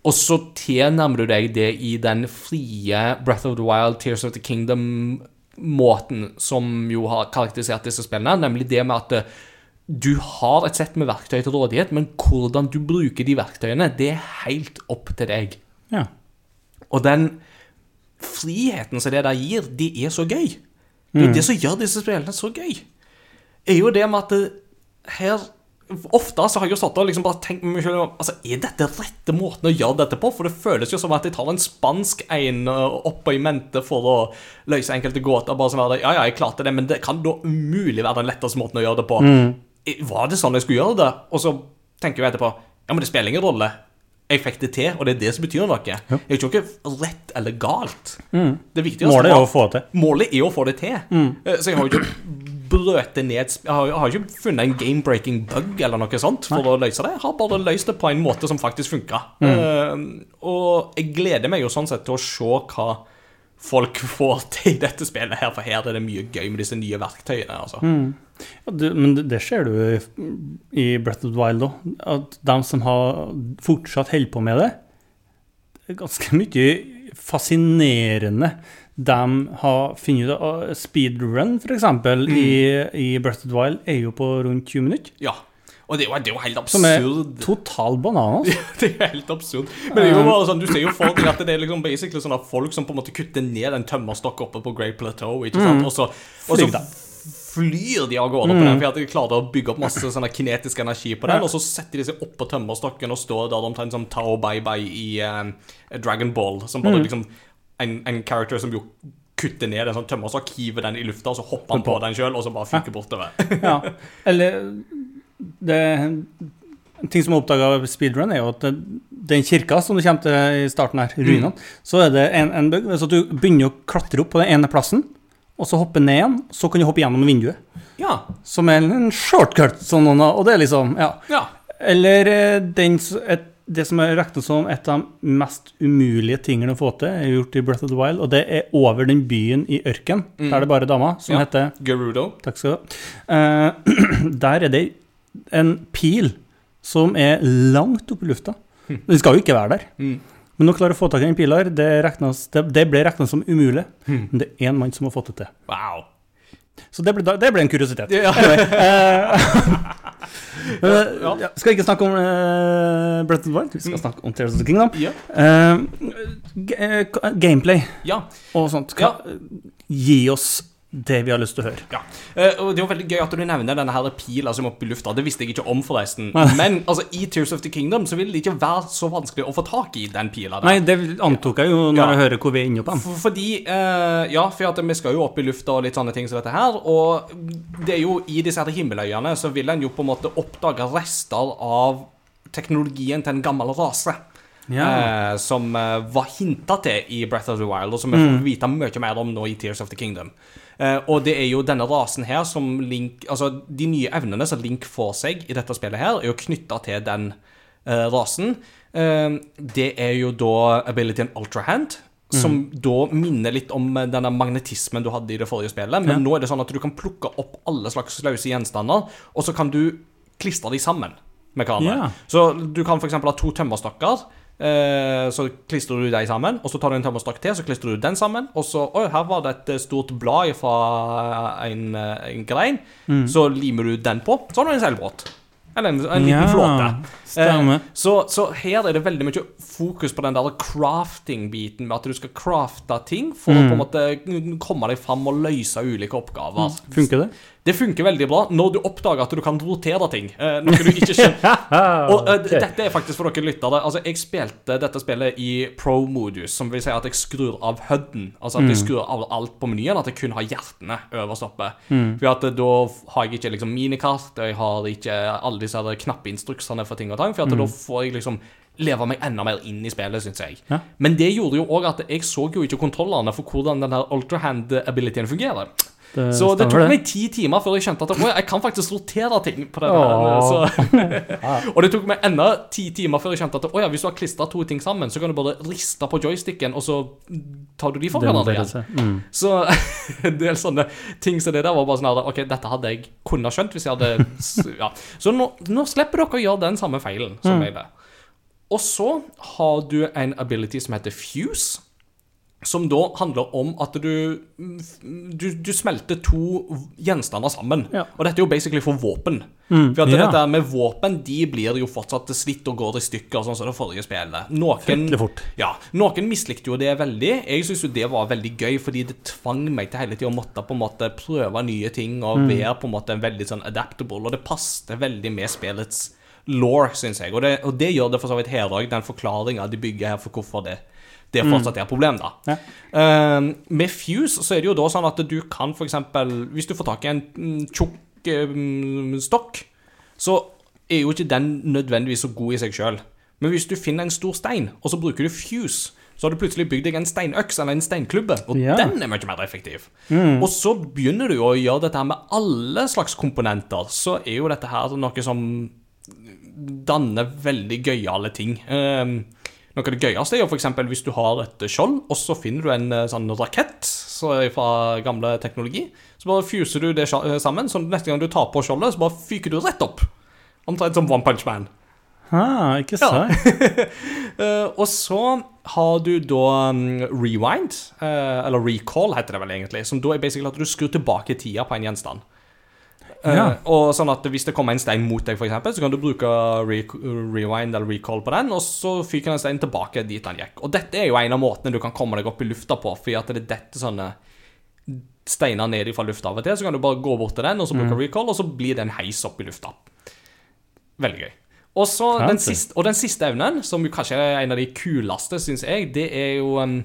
Og så tilnærmer du deg det i den frie Breath of the Wild, Tears of the Kingdom-måten som jo har karakterisert disse spillene, nemlig det med at eh, du har et sett med verktøy til rådighet, men hvordan du bruker de verktøyene, det er helt opp til deg. Ja. Og den friheten som det der gir, det er så gøy. Det er mm. det som gjør disse spillene så gøy. Er jo det med at det, her Ofte så har jeg jo satt og liksom bare tenkt meg selv altså, Er dette rette måten å gjøre dette på? For det føles jo som at jeg tar en spansk en oppå i mente for å løse enkelte gåter. Bare som det, Ja, ja, jeg klarte det, men det kan da umulig være den letteste måten å gjøre det på. Mm. Var det sånn jeg skulle gjøre det? Og så tenker jeg etterpå Ja, men det spiller ingen rolle. Jeg fikk det til, og det er det som betyr noe. Jeg er ikke rett eller galt. Det viktigste Målet er å få det til. Målet er å få det til. Mm. Så jeg har jo ikke brøt det ned Jeg har, jeg har ikke funnet en game-breaking bug eller noe sånt for å løse det. Jeg har bare løst det på en måte som faktisk funka. og jeg gleder meg jo sånn sett til å se hva folk får til i dette spillet her, for her er det mye gøy med disse nye verktøyene. altså. Ja, det, men det, det ser du i, i Breath of the Wild òg. At de som har fortsatt holder på med det, det er ganske mye fascinerende de har funnet ut av. Speedrun, f.eks., eksempel i, i Breath of the Wild, er jo på rundt 20 minutter. Ja. Og det er jo, det er jo helt Som er absurd. total bananas. Det er helt absurd. Men det er jo bare sånn, du ser jo for deg at det er liksom basically sånn at folk som på en måte kutter ned en tømmerstokk oppe på Great Plateau, ikke sant? Og så, og så flyr de av gårde på den, for at de klarer å bygge opp masse sånn kinetisk energi på den, og så setter de seg oppå tømmerstokken og står der omtrent som Tao Bai-Bai i uh, Dragon Ball, som bare liksom en, en character som jo kutter ned en sånn tømmerstokk, hiver den i lufta, og så hopper han på den sjøl, og så bare fyker bortover. Ja. Eller det, En ting som er oppdaga ved speedrun, er jo at den kirka som du kommer til i starten her, ruinene, så er det en, en bug. Så du begynner å klatre opp på den ene plassen, og så hoppe ned igjen. Så kan du hoppe gjennom vinduet. Ja. Som er en shortcut, sånn noen, og det er liksom Ja. Ja. Eller eh, den, et, det som er regnet som et av de mest umulige tingene å få til, er gjort i Breath of the Wild, og det er over den byen i ørken, der det er bare damer, som Ja. heter Gerudo. Takk skal du ha. Uh, der er det en pil som er langt oppe i lufta. Den skal jo ikke være der. Mm. Men å klare å få tak i den pila her, det, regnes, det, det ble regna som umulig. Men det er én mann som har fått det til. Wow. Så det ble, det ble en kuriositet. Ja. Eh, Ja. ja, skal ikke snakke om uh, of the Wild, vi skal snakke om Tears of the Kingdom. Ja. Uh, eh, gameplay ja. og sånt. Gi oss det vi har lyst til å høre. Ja, eh, og Det er jo veldig gøy at du nevner denne her pila som er oppe i lufta. Det visste jeg ikke om, forresten. Men altså, i Tears of the Kingdom så vil det ikke være så vanskelig å få tak i den pila der. Nei, det antok jeg jo når Ja. jeg hører hvor vi er inne på den. Fordi eh, Ja, for vi skal jo opp i lufta og litt sånne ting som dette her. Og det er jo i disse her himmeløyene så vil en jo på en måte oppdage rester av teknologien til en gammel rase. Ja. eh, som eh, var hinta til i Breath of the Wild, og som vi får vite mye mer om nå i Tears of the Kingdom. Eh, og det er jo denne rasen her som Link Altså, de nye evnene som Link får seg i dette spillet her, er jo knytta til den eh, rasen. Eh, det er jo da abilityen Ultra Hand. Som da minner litt om denne magnetismen du hadde i det forrige spillet. Men Ja. nå er det sånn at du kan plukke opp alle slags løse gjenstander, og så kan du klistre de sammen. med hverandre. Ja. Så du kan f.eks. ha to tømmerstokker. Eh, så klistrer du dem sammen, og så tar du en tømmerstokk til, så klistrer du den sammen. Og så Oi, her var det et eh, stort blad fra en, eh, en grein. Mm. Så limer du den på. Så har du en seilbåt. Eller en, en liten Ja, flåte. Eh, så, så her er det veldig mye fokus på den der crafting-biten, med at du skal crafte ting for å på en måte komme deg fram og løse ulike oppgaver. Funker det? Det funker veldig bra når du oppdager at du kan rotere ting. Eh, noe du ikke skjønner. Og okay. Dette er faktisk for dere lyttere. Altså, jeg spilte dette spillet i pro-modus, som vil si at jeg skrur av HUD-en. Altså at jeg skrur av alt på menyen, at jeg kun har hjertene øverst oppe. For at eh, da har jeg ikke liksom minikart, og jeg har ikke alle disse knappeinstruksene for ting og tang, for at da får jeg liksom leve meg enda mer inn i spillet, syns jeg. Ja. Men det gjorde jo òg at jeg så jo ikke kontrollene for hvordan den her ultrahand-abilityen fungerer. Det Så det tok meg ti timer før jeg skjønte at «Oi, jeg kan faktisk rotere ting på det her. Og det tok meg enda ti timer før jeg skjønte at «Å ja, hvis du har klistra to ting sammen, så kan du bare riste på joysticken, og så tar du de for hverandre igjen. Mm. Så en del sånne ting som det der var bare sånn OK, dette hadde jeg kunnet skjønt hvis jeg hadde Ja. Så nå, nå slipper dere å gjøre den samme feilen som jeg gjorde. Og så har du en ability som heter fuse. Som da handler om at du, du, du smelter to gjenstander sammen. Ja. Og dette er jo basically for våpen. For at ja. dette med våpen de blir jo fortsatt slitt og går i stykker, sånn som det forrige spillet. Noen, ja, noen mislikte jo det veldig. Jeg syns jo det var veldig gøy, fordi det tvang meg til hele tida å måtte på en måte prøve nye ting og være på en måte veldig sånn adaptable, og det passet veldig med spillets law, syns jeg. Og det, og det gjør det for så vidt her òg, den forklaringa de bygger her for hvorfor det det fortsatt er et problem, da. Ja. Uh, med Fuse så er det jo da sånn at du kan eksempel Hvis du får tak i en mm, tjukk um, stokk, så er jo ikke den nødvendigvis så god i seg sjøl. Men hvis du finner en stor stein, og så bruker du Fuse, så har du plutselig bygd deg en steinøks eller en steinklubbe, og Ja. den er mye mer effektiv. Og så begynner du å gjøre dette her med alle slags komponenter. Så er jo dette her noe som danner veldig gøyale ting. Um, noe av det gøyeste er jo f.eks. hvis du har et skjold, og så finner du en eh, sånn rakett så fra gamle teknologi. Så bare fuser du det eh, sammen, så neste gang du tar på skjoldet, så bare fyker du rett opp. Omtrent som One Punch Man. Ah, ikke sant? Ja. og så har du da um, rewind, eh, eller recall heter det vel egentlig, som da er basically at du skrur tilbake tida på en gjenstand. Eh, Uh, og sånn at Hvis det kommer en stein mot deg, for eksempel, så kan du bruke re rewind eller recall på den, og så fyker den steinen tilbake dit den gikk. Og Dette er jo en av måtene du kan komme deg opp i lufta på, fordi at det er dette sånne steiner ned fra lufta av og til. Så kan du bare gå bort til den og så bruke recall, og så blir det en heis opp i lufta. Veldig gøy. Og så den siste, og den siste evnen, som jo kanskje er en av de kuleste, syns jeg, det er jo um,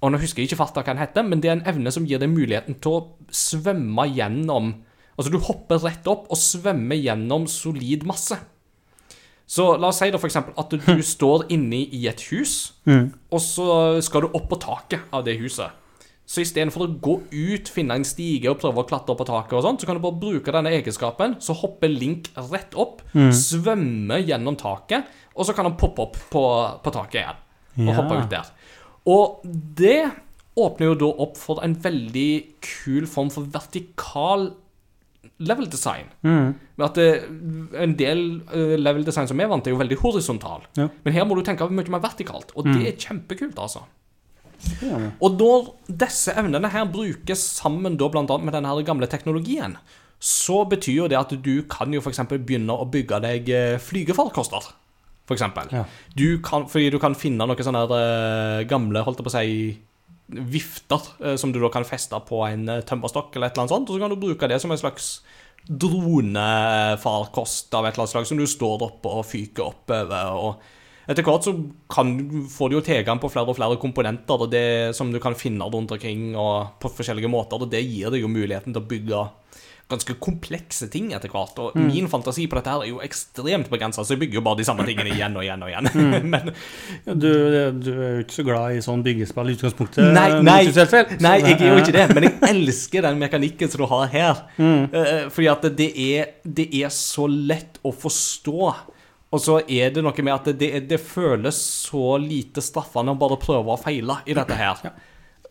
Og nå husker jeg ikke farta hva den heter, men det er en evne som gir deg muligheten til å svømme gjennom Altså, du hopper rett opp og svømmer gjennom solid masse. Så la oss si da eksempel at du står inne i et hus, og så skal du opp på taket av det huset. Så istedenfor å gå ut, finne en stige og prøve å klatre opp på taket, og sånt, så kan du bare bruke denne egenskapen. Så hopper Link rett opp, svømmer gjennom taket, og så kan han poppe opp på, på taket igjen. Og Ja. hoppe ut der. Og det åpner jo da opp for en veldig kul form for vertikal level design. Med at det, En del uh, level design som vi er vant til, er jo veldig horisontal. Ja. Men her må du tenke mye mer vertikalt, og det er kjempekult, altså. Ja. Og når disse evnene her brukes sammen da blant annet med denne her gamle teknologien, så betyr jo det at du kan jo f.eks. begynne å bygge deg eh, flygefarkoster. For eksempel. Ja. Du kan, fordi du kan finne noen sånne eh, gamle, holdt jeg på å si, vifter eh, som du da kan feste på en eh, tømmerstokk eller et eller annet sånt, og så kan du bruke det som en slags dronefarkost av et eller annet slag som du står oppe og fyker oppover. og etter hvert så kan, får du jo tilgang på flere og flere komponenter og det som du kan finne rundt omkring og på forskjellige måter, og det gir deg jo muligheten til å bygge ganske komplekse ting etter hvert. Og min fantasi på dette her er jo ekstremt begrensa, så jeg bygger jo bare de samme tingene igjen og igjen og igjen. Men Ja, Du, du er jo ikke så glad i sånn byggespill i utgangspunktet? Nei, eh, nei, multispillspill, nei, jeg er jo ikke det, men jeg elsker den mekanikken som du har her. Mm. Uh, fordi at det er, det er så lett å forstå. Og så er det noe med at det, det føles så lite straffende å bare prøve å feile i dette her.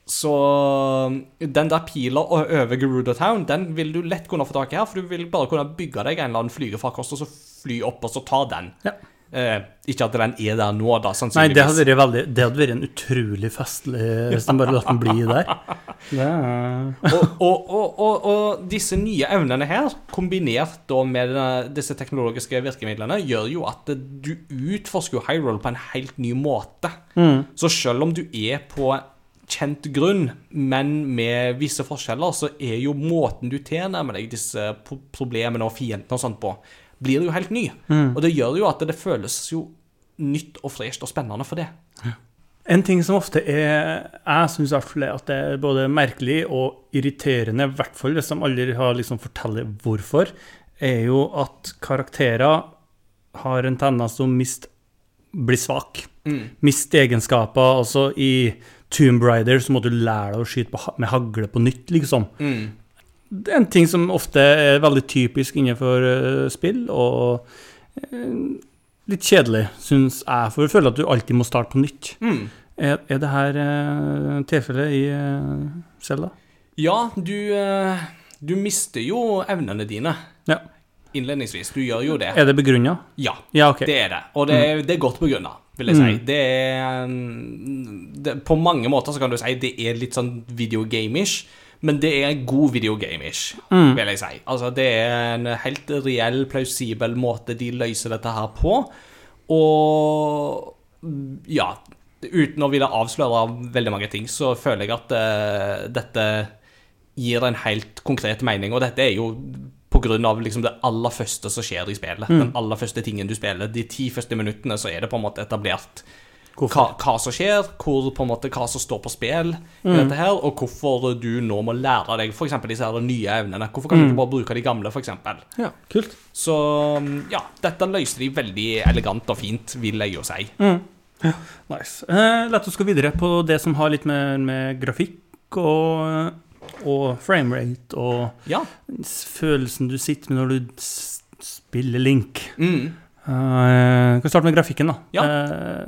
Så den der pila over Gerudo Town, den vil du lett kunne få tak i her, for du vil bare kunne bygge deg en eller annen flygefarkost, og så fly opp og så ta den. Ja. Eh, ikke at den er der nå, da, Nei, det hadde vært veldig Det hadde vært en utrolig festlig hvis de bare lot den bli der. Det er, og, og, og, og, disse nye evnene her, kombinert da med denne- disse teknologiske virkemidlene, gjør jo at du utforsker Hyrule på en helt ny måte. Så selv om du er på kjent grunn, men med visse forskjeller, så er jo måten du tilnærmer deg disse problemene og fiendene og sånt på, blir jo helt ny. Og det gjør jo at det føles jo nytt og fresht og spennende for det. En ting som ofte er Jeg syns iallfall er at det er både merkelig og irriterende, i hvert fall hvis de aldri har liksom forteller hvorfor, er jo at karakterer har en tendens til å miste bli svak. Miste egenskaper. Altså i Tomb Raider så må du lære deg å skyte på, med hagle på nytt, liksom. Det er en ting som ofte er veldig typisk innenfor eh, spill, og eh, litt kjedelig, syns jeg, for jeg føler at du alltid må starte på nytt. Mm. Er, er det her uh, tilfellet i Selda? Ja, du, du mister jo evnene dine Ja. Innledningsvis. Du gjør jo det. Er det begrunna? Ja, Ja, okay. det er det. Og det er, det er godt begrunna, vil jeg si. Det er mm, det, På mange måter så kan du si det er litt sånn videogame-ish, men det er god videogame-ish, vil jeg si. Altså, det er en helt reell, plausibel måte de løser dette her på. Og mm, ja Uten å ville avsløre veldig mange ting, så føler jeg at uh, dette gir en helt konkret mening, og dette er jo av liksom det aller første som skjer i spillet. Den aller første tingen du spiller. De ti første minuttene så er det på en måte etablert hva, hva som skjer, hvor, på en måte, hva som står på spill i dette her, og hvorfor du nå må lære deg f.eks. disse her nye evnene. Hvorfor kan du ikke bare bruke de gamle, f.eks.? Ja, kult. Så ja, dette løste de veldig elegant og fint, vil jeg jo si. Nice. Eh, la oss gå videre på det som har litt med, med grafikk og, og framerate og Ja. følelsen du sitter med når du spiller Link. Mm. Uh, kan starte med grafikken, da. Ja. Uh,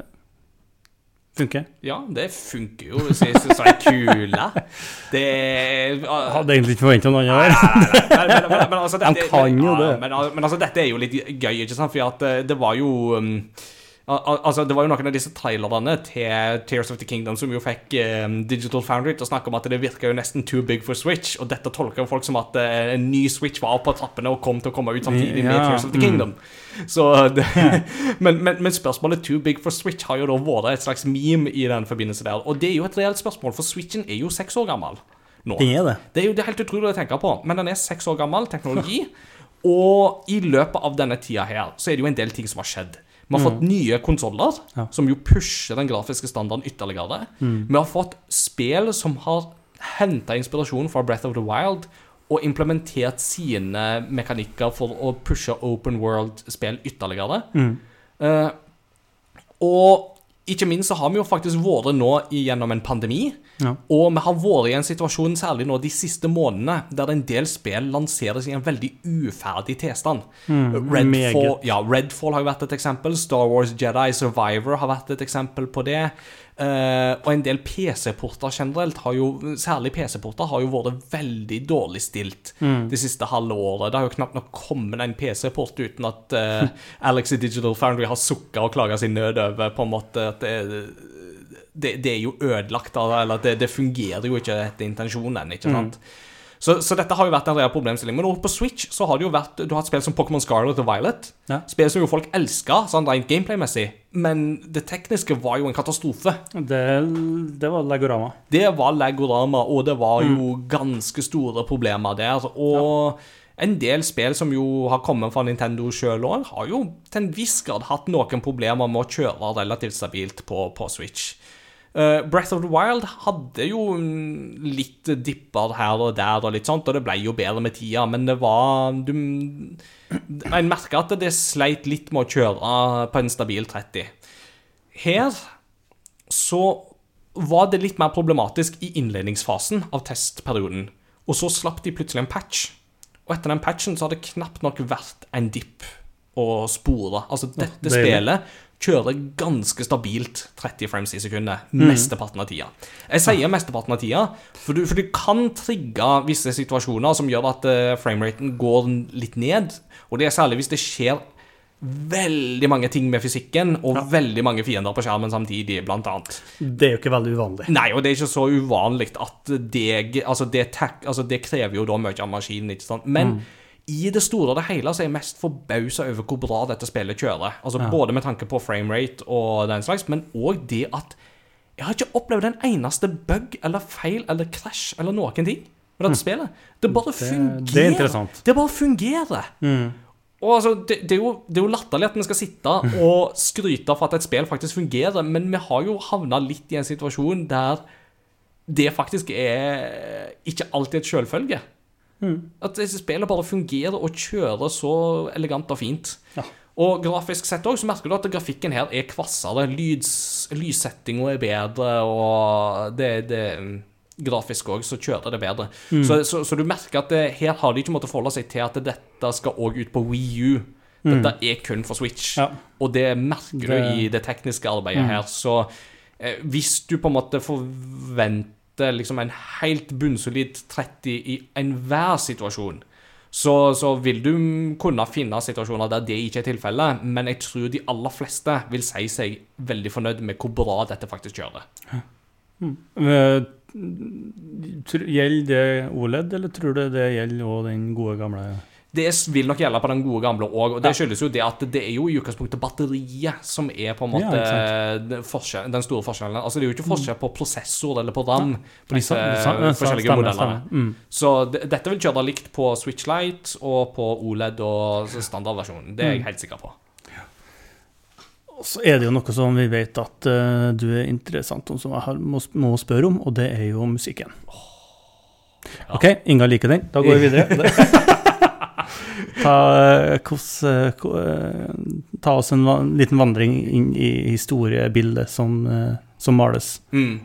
funker. Ja, det funker jo. Så jeg synes det er kule. Det uh, hadde egentlig ikke forventa noe annet. der. men, altså, kan jo det. Men, al- men altså, dette er jo litt gøy, ikke sant? For det var jo um, al- al- Altså, Det var jo noen av disse trailerne til Tears of the Kingdom som jo fikk um, Digital Foundry til å snakke om at det virka jo nesten too big for Switch, og dette tolker jo folk som at uh, en ny Switch var på trappene og kom til å komme ut samtidig med Ja, Tears of the mm. Kingdom. Så det, men, men, men spørsmålet too big for Switch har jo da vært et slags meme i den forbindelse der, og det er jo et reelt spørsmål, for Switchen er jo seks år gammel nå. Det er det. Det er jo det helt utrolig å tenke på, men den er seks år gammel teknologi. Og i løpet av denne tida her, så er det jo en del ting som har skjedd. Vi har fått nye konsoller, Ja. som jo pusher den grafiske standarden ytterligere. Vi har fått spill som har henta inspirasjon fra Breath of the Wild og implementert sine mekanikker for å pushe open world-spill ytterligere. Eh, og ikke minst så har vi jo faktisk vært nå gjennom en pandemi. Ja. Og vi har vært i en situasjon, særlig nå de siste månedene, der en del spill lanseres i en veldig uferdig tilstand. Redfall, meget. ja, Redfall har jo vært et eksempel. Star Wars Jedi Survivor har vært et eksempel på det. Eh, og en del PC-porter generelt, har jo, særlig PC-porter, har jo vært veldig dårlig stilt det siste halve året. Det har jo knapt nok kommet en PC-port uten at uh, Alex i Digital Foundry har sukka og klaga sin nød over på en måte at det, det, det er jo ødelagt, eller det, det fungerer jo ikke etter intensjonen. ikke sant? Så, så dette har jo vært en reell problemstilling. Men på Switch så har det jo vært Du har hatt spill som Pokémon Scarlet og Violet. Ja. Spill som jo folk elska, sånn rent gameplay-messig. Men det tekniske var jo en katastrofe. Det, det var Legorama. Det var Legorama, og det var jo ganske store problemer der. Og en del spill som jo har kommet fra Nintendo sjøl òg, har jo til en viss grad hatt noen problemer med å kjøre relativt stabilt på, på Switch. Eh, Breath of the Wild hadde jo litt dipper her og der, og litt sånt, og det ble jo bedre med tida, men det var du, En merka at det sleit litt med å kjøre på en stabil 30. Her så var det litt mer problematisk i innledningsfasen av testperioden. Og så slapp de plutselig en patch. Og etter den patchen så har det knapt nok vært en dipp å spore. Altså, dette deilig. spillet kjører ganske stabilt 30 frames i sekundet mesteparten av tida. Jeg sier mesteparten av tida, for du, for du kan trigge visse situasjoner som gjør at uh, frameraten går litt ned, og det er særlig hvis det skjer veldig mange ting med fysikken, og veldig mange fiender på skjermen samtidig, blant annet. Det er jo ikke veldig uvanlig. Nei, og det er ikke så uvanlig at det Altså, det, altså, det krever jo da mye av maskinen, ikke sant. Men i det store og det hele så er jeg mest forbausa over hvor bra dette spillet kjører. Altså Både med tanke på framerate og den slags, men òg det at jeg har ikke opplevd en eneste bug eller feil eller krasj eller noen ting med dette spillet. Det bare fungerer. det er interessant. Det bare fungerer. Og altså, det, det, er jo, det er jo latterlig at vi skal sitte og skryte for at et spill faktisk fungerer, men vi har jo havna litt i en situasjon der det faktisk er ikke alltid et selvfølge. At disse spillene bare fungerer og kjører så elegant og fint. Ja. Og grafisk sett også, så merker du at grafikken her er kvassere. Lyssettinga er bedre, og det, det Grafisk òg, så kjører det bedre. Så, så, så du merker at det, her har de ikke måttet forholde seg til at dette skal òg ut på Wii U. Dette er kun for Switch. Ja. Og det merker Det- du i det tekniske arbeidet her. Så eh, hvis du på en måte forventer liksom en helt bunnsolid 30 i enhver situasjon, så, så vil du kunne finne situasjoner der det ikke er tilfellet, men jeg tror de aller fleste vil si seg veldig fornøyd med hvor bra dette faktisk kjører. Eh, Gjelder det OLED, eller tror du det gjelder også den gode gamle Det vil nok gjelde på den gode gamle òg, og det skyldes jo det at det er jo i utgangspunktet batteriet som er på en måte Ja, den store forskjellen. Altså Det er jo ikke forskjell på prosessor eller på RAM på disse forskjellige stemmer, modellene. stemmer. Mm. Så dette vil kjøre likt på Switch Lite og på OLED og standardversjonen. Det er Mm. jeg helt sikker på. Og så er det jo noe som vi vet at uh, du er interessant om, som jeg har, må, må spørre om, og det er jo musikken. OK, Inga liker den. Da går vi videre. Ta, eh, hvordan, eh, eh, ta oss en liten vandring inn i historiebildet som, som males. Mm.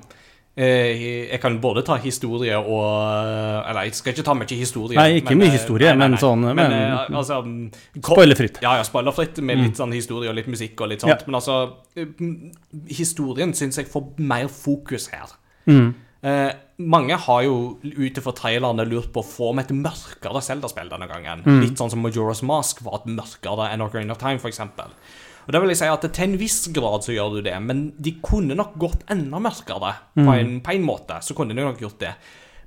Jeg kan både ta historie og Eller jeg skal ikke ta mye historie. Nei, ikke men, mye historie, men sånn, Men, men- altså mm, Spoilerfritt. Ja, ja, spoilerfritt med litt sånn historie og litt musikk og litt sånt. Ja. Men altså mm, Historien syns jeg får mer fokus her. Mm. Eh, mange har jo ut ifra trailerne lurt på får vi et mørkere Zelda-spill denne gangen. Mm. Litt sånn som Majora's Mask var et mørkere enn Ocarina of Time, f.eks. Og da vil jeg si at Til en viss grad så gjør du det, men de kunne nok gått enda mørkere. På, en, på en måte så kunne de nok gjort det.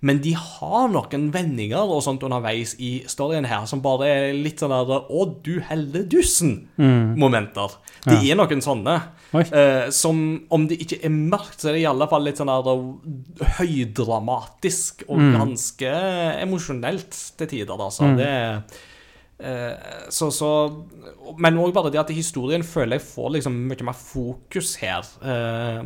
Men de har noen vendinger og sånt underveis i storyen her som bare er litt sånn der Å, du helledussen-momenter. Det er noen sånne. Eh, som om det ikke er mørkt, så er det i alle fall litt sånn der eh, høydramatisk og ganske emosjonelt til tider, altså. Det er så, så Men òg bare det at historien føler jeg får liksom mye mer fokus her. Eh,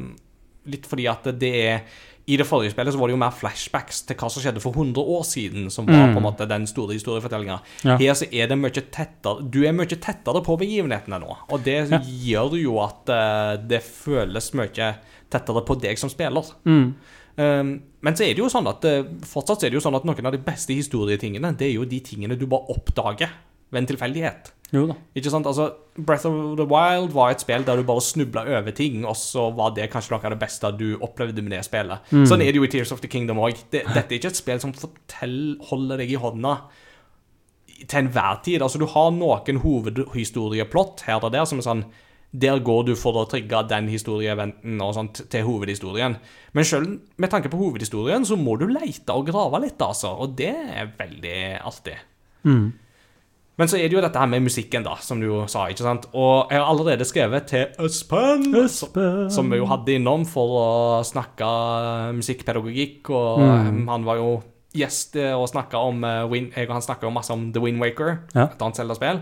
litt fordi at det er I det forrige spillet så var det jo mer flashbacks til hva som skjedde for 100 år siden, som var på en måte den store historiefortellinga. Ja. Her så er det mye tettere Du er mye tettere på begivenhetene nå, og det gjør jo at uh, det føles mye tettere på deg som spiller. Mm. Um, men så er det jo sånn at eh, fortsatt er det jo sånn at noen av de beste historietingene, det er jo de tingene du bare oppdager ved en tilfeldighet. Jo da. Ikke sant? Altså, Breath of the Wild var et spill der du bare snubla over ting, og så var det kanskje noe av det beste du opplevde med det spillet. Sånn er det jo i Tears of the Kingdom òg. Det, dette er ikke et spill som fortell, holder deg i hånda til enhver tid. Altså, du har noen hovedhistorieplott her og der som er sånn der går du for å trigge den historieeventen og sånt til hovedhistorien. Men selv med tanke på hovedhistorien så må du leite og grave litt, altså. Og det er veldig artig. Mm. Men så er det jo dette her med musikken, da, som du jo sa. ikke sant? Og jeg har allerede skrevet til Espen, Espen. som vi jo hadde innom for å snakke musikkpedagogikk. Og Mm. han var jo gjest eh, og snakka om eh, Win, Jeg og han snakka jo masse om The Wind Waker, Ja. et annet Zelda-spill.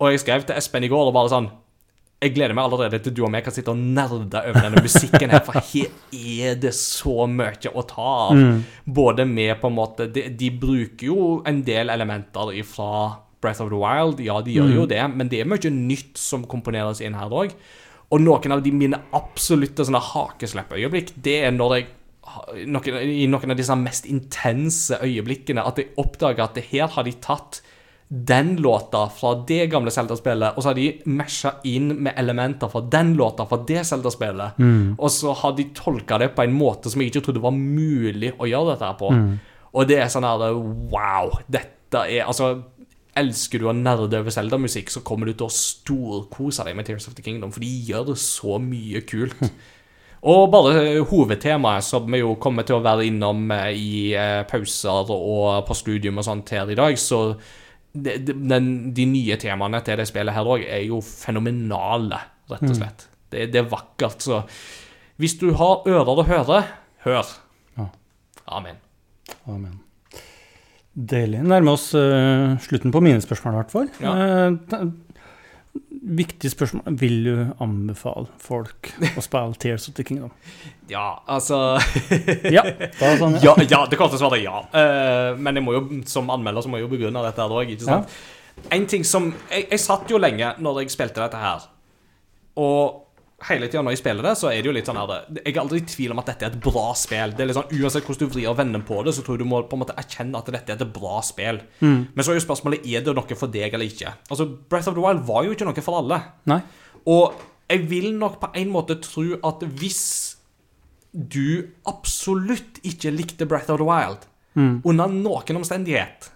Og jeg skrev til Espen i går og bare sånn jeg gleder meg allerede til du og meg kan sitte og nerde over denne musikken her, for her er det så mye å ta av. Både med på en måte de, de bruker jo en del elementer fra Breath of the Wild, ja, de gjør jo det, men det er mye nytt som komponeres inn her òg. Og noen av de mine absolutte sånne hakesleppøyeblikk, det er når jeg noen, I noen av disse mest intense øyeblikkene at jeg oppdager at det her har de tatt den låta fra det gamle Zelda-spillet, og så har de masha inn med elementer fra den låta fra det Zelda-spillet. Og så har de tolka det på en måte som jeg ikke trodde var mulig å gjøre dette her på. Og det er sånn her Wow! Dette er Altså Elsker du å nerde over Zelda-musikk, så kommer du til å storkose deg med Tears of the Kingdom, for de gjør det så mye kult. Og bare hovedtemaet, som vi jo kommer til å være innom eh, i eh, pauser og på studium og sånt her i dag, så de, de, de nye temaene til det spillet her òg er jo fenomenale, rett og slett. Det, det er vakkert, så hvis du har ører å høre, hør. Ja. Amen. Amen. Deilig. Nærmer oss uh, slutten på mine spørsmål, i hvert fall. Ja. Uh, viktig spørsmål. Vil du anbefale folk å spille Tears of the Kingdom? Ja, altså Ja. Sånn, ja, ja, det korte svaret er ja. Uh, men jeg må jo, som anmelder så må jeg jo begrunne dette her òg, ikke sant? En ting som jeg, jeg satt jo lenge når jeg spilte dette her, og hele tida når jeg spiller det, så er det jo litt sånn her Jeg er aldri i tvil om at dette er et bra spill. Det er litt sånn, Uansett hvordan du vrir og vender på det, så tror jeg du må på en måte erkjenne at dette er et bra spill. Men så er jo spørsmålet er det noe for deg eller ikke. Altså, Breath of the Wild var jo ikke noe for alle. Nei? Og jeg vil nok på en måte tro at hvis du absolutt ikke likte Breath of the Wild, under noen omstendighet,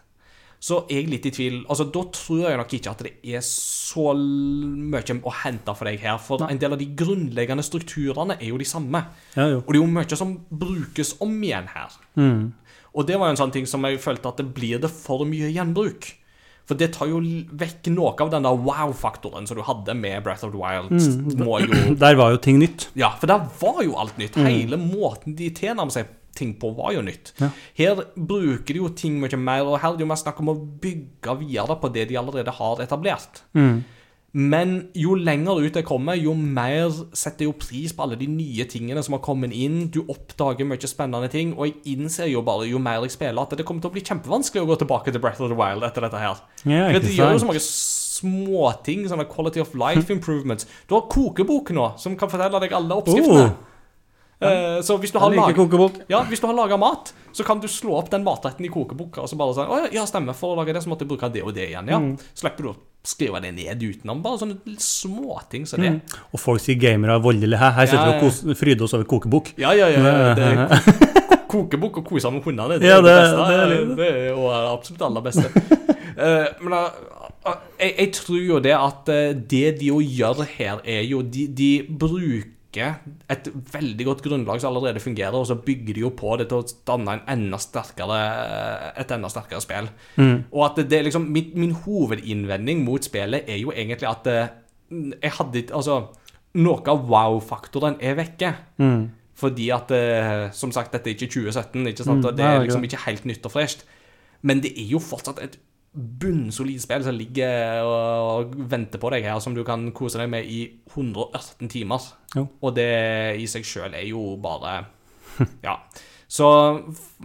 så er jeg litt i tvil. Altså, Da tror jeg nok ikke at det er så mye å hente for deg her. For en del av de grunnleggende strukturene er jo de samme. Ja, jo. Og det er jo mye som brukes om igjen her. Mm. Og det var jo en sånn ting som jeg følte at det blir det for mye gjenbruk. For det tar jo vekk noe av den der wow-faktoren som du hadde med Breath of the Wild. Må jo Der var jo ting nytt. Ja, for der var jo alt nytt. Hele måten de tilnærmer seg ting på, var jo nytt. Ja. Her bruker de jo ting mye mer, og her er det jo mer snakk om å bygge videre på det de allerede har etablert. Men jo lenger ut jeg kommer, jo mer setter jeg jo pris på alle de nye tingene som har kommet inn. Du oppdager mye spennende ting, og jeg innser jo bare jo mer jeg spiller, at det kommer til å bli kjempevanskelig å gå tilbake til Breath of the Wild etter dette her. Ja, For de gjør jo så mange småting, sånne quality of life improvements. Du har kokebok nå, som kan fortelle deg alle oppskriftene. Oh. Eh, så hvis du har laget ja, hvis du har laga mat, så kan du slå opp den matretten i kokeboka og så bare sånn Å ja, ja, stemmer. For å lage det, så måtte jeg bruke det og det igjen. Ja. Mm. Slipper du å skrive det ned utenom. Bare sånne småting som det. Og folk sier gamere er voldelige. Her, her sitter Ja, vi og fryder oss over kokebok. Ja, ja, ja. ja det er kokebok og kose med hundene, det er Ja, det, det- beste. det er Det er, jo absolutt aller beste. Eh, men da jeg, jeg tror jo det at eh, det de jo gjør her, er jo De, de bruker et veldig godt grunnlag som allerede fungerer, og så bygger de jo på det til å danne en enda sterkere, et enda sterkere spill. Og at det, det er liksom min, min hovedinnvending mot spillet er jo egentlig at eh, jeg hadde ikke Altså, noe av wow-faktoren er vekke. Fordi at, eh, som sagt, dette er ikke 2017, ikke sant? Mm, og det er liksom ikke helt nytt og fresht. Men det er jo fortsatt et bunnsolid spill som ligger og venter på deg her, som du kan kose deg med i 118 timer. Jo. Og det i seg sjøl er jo bare Ja. Så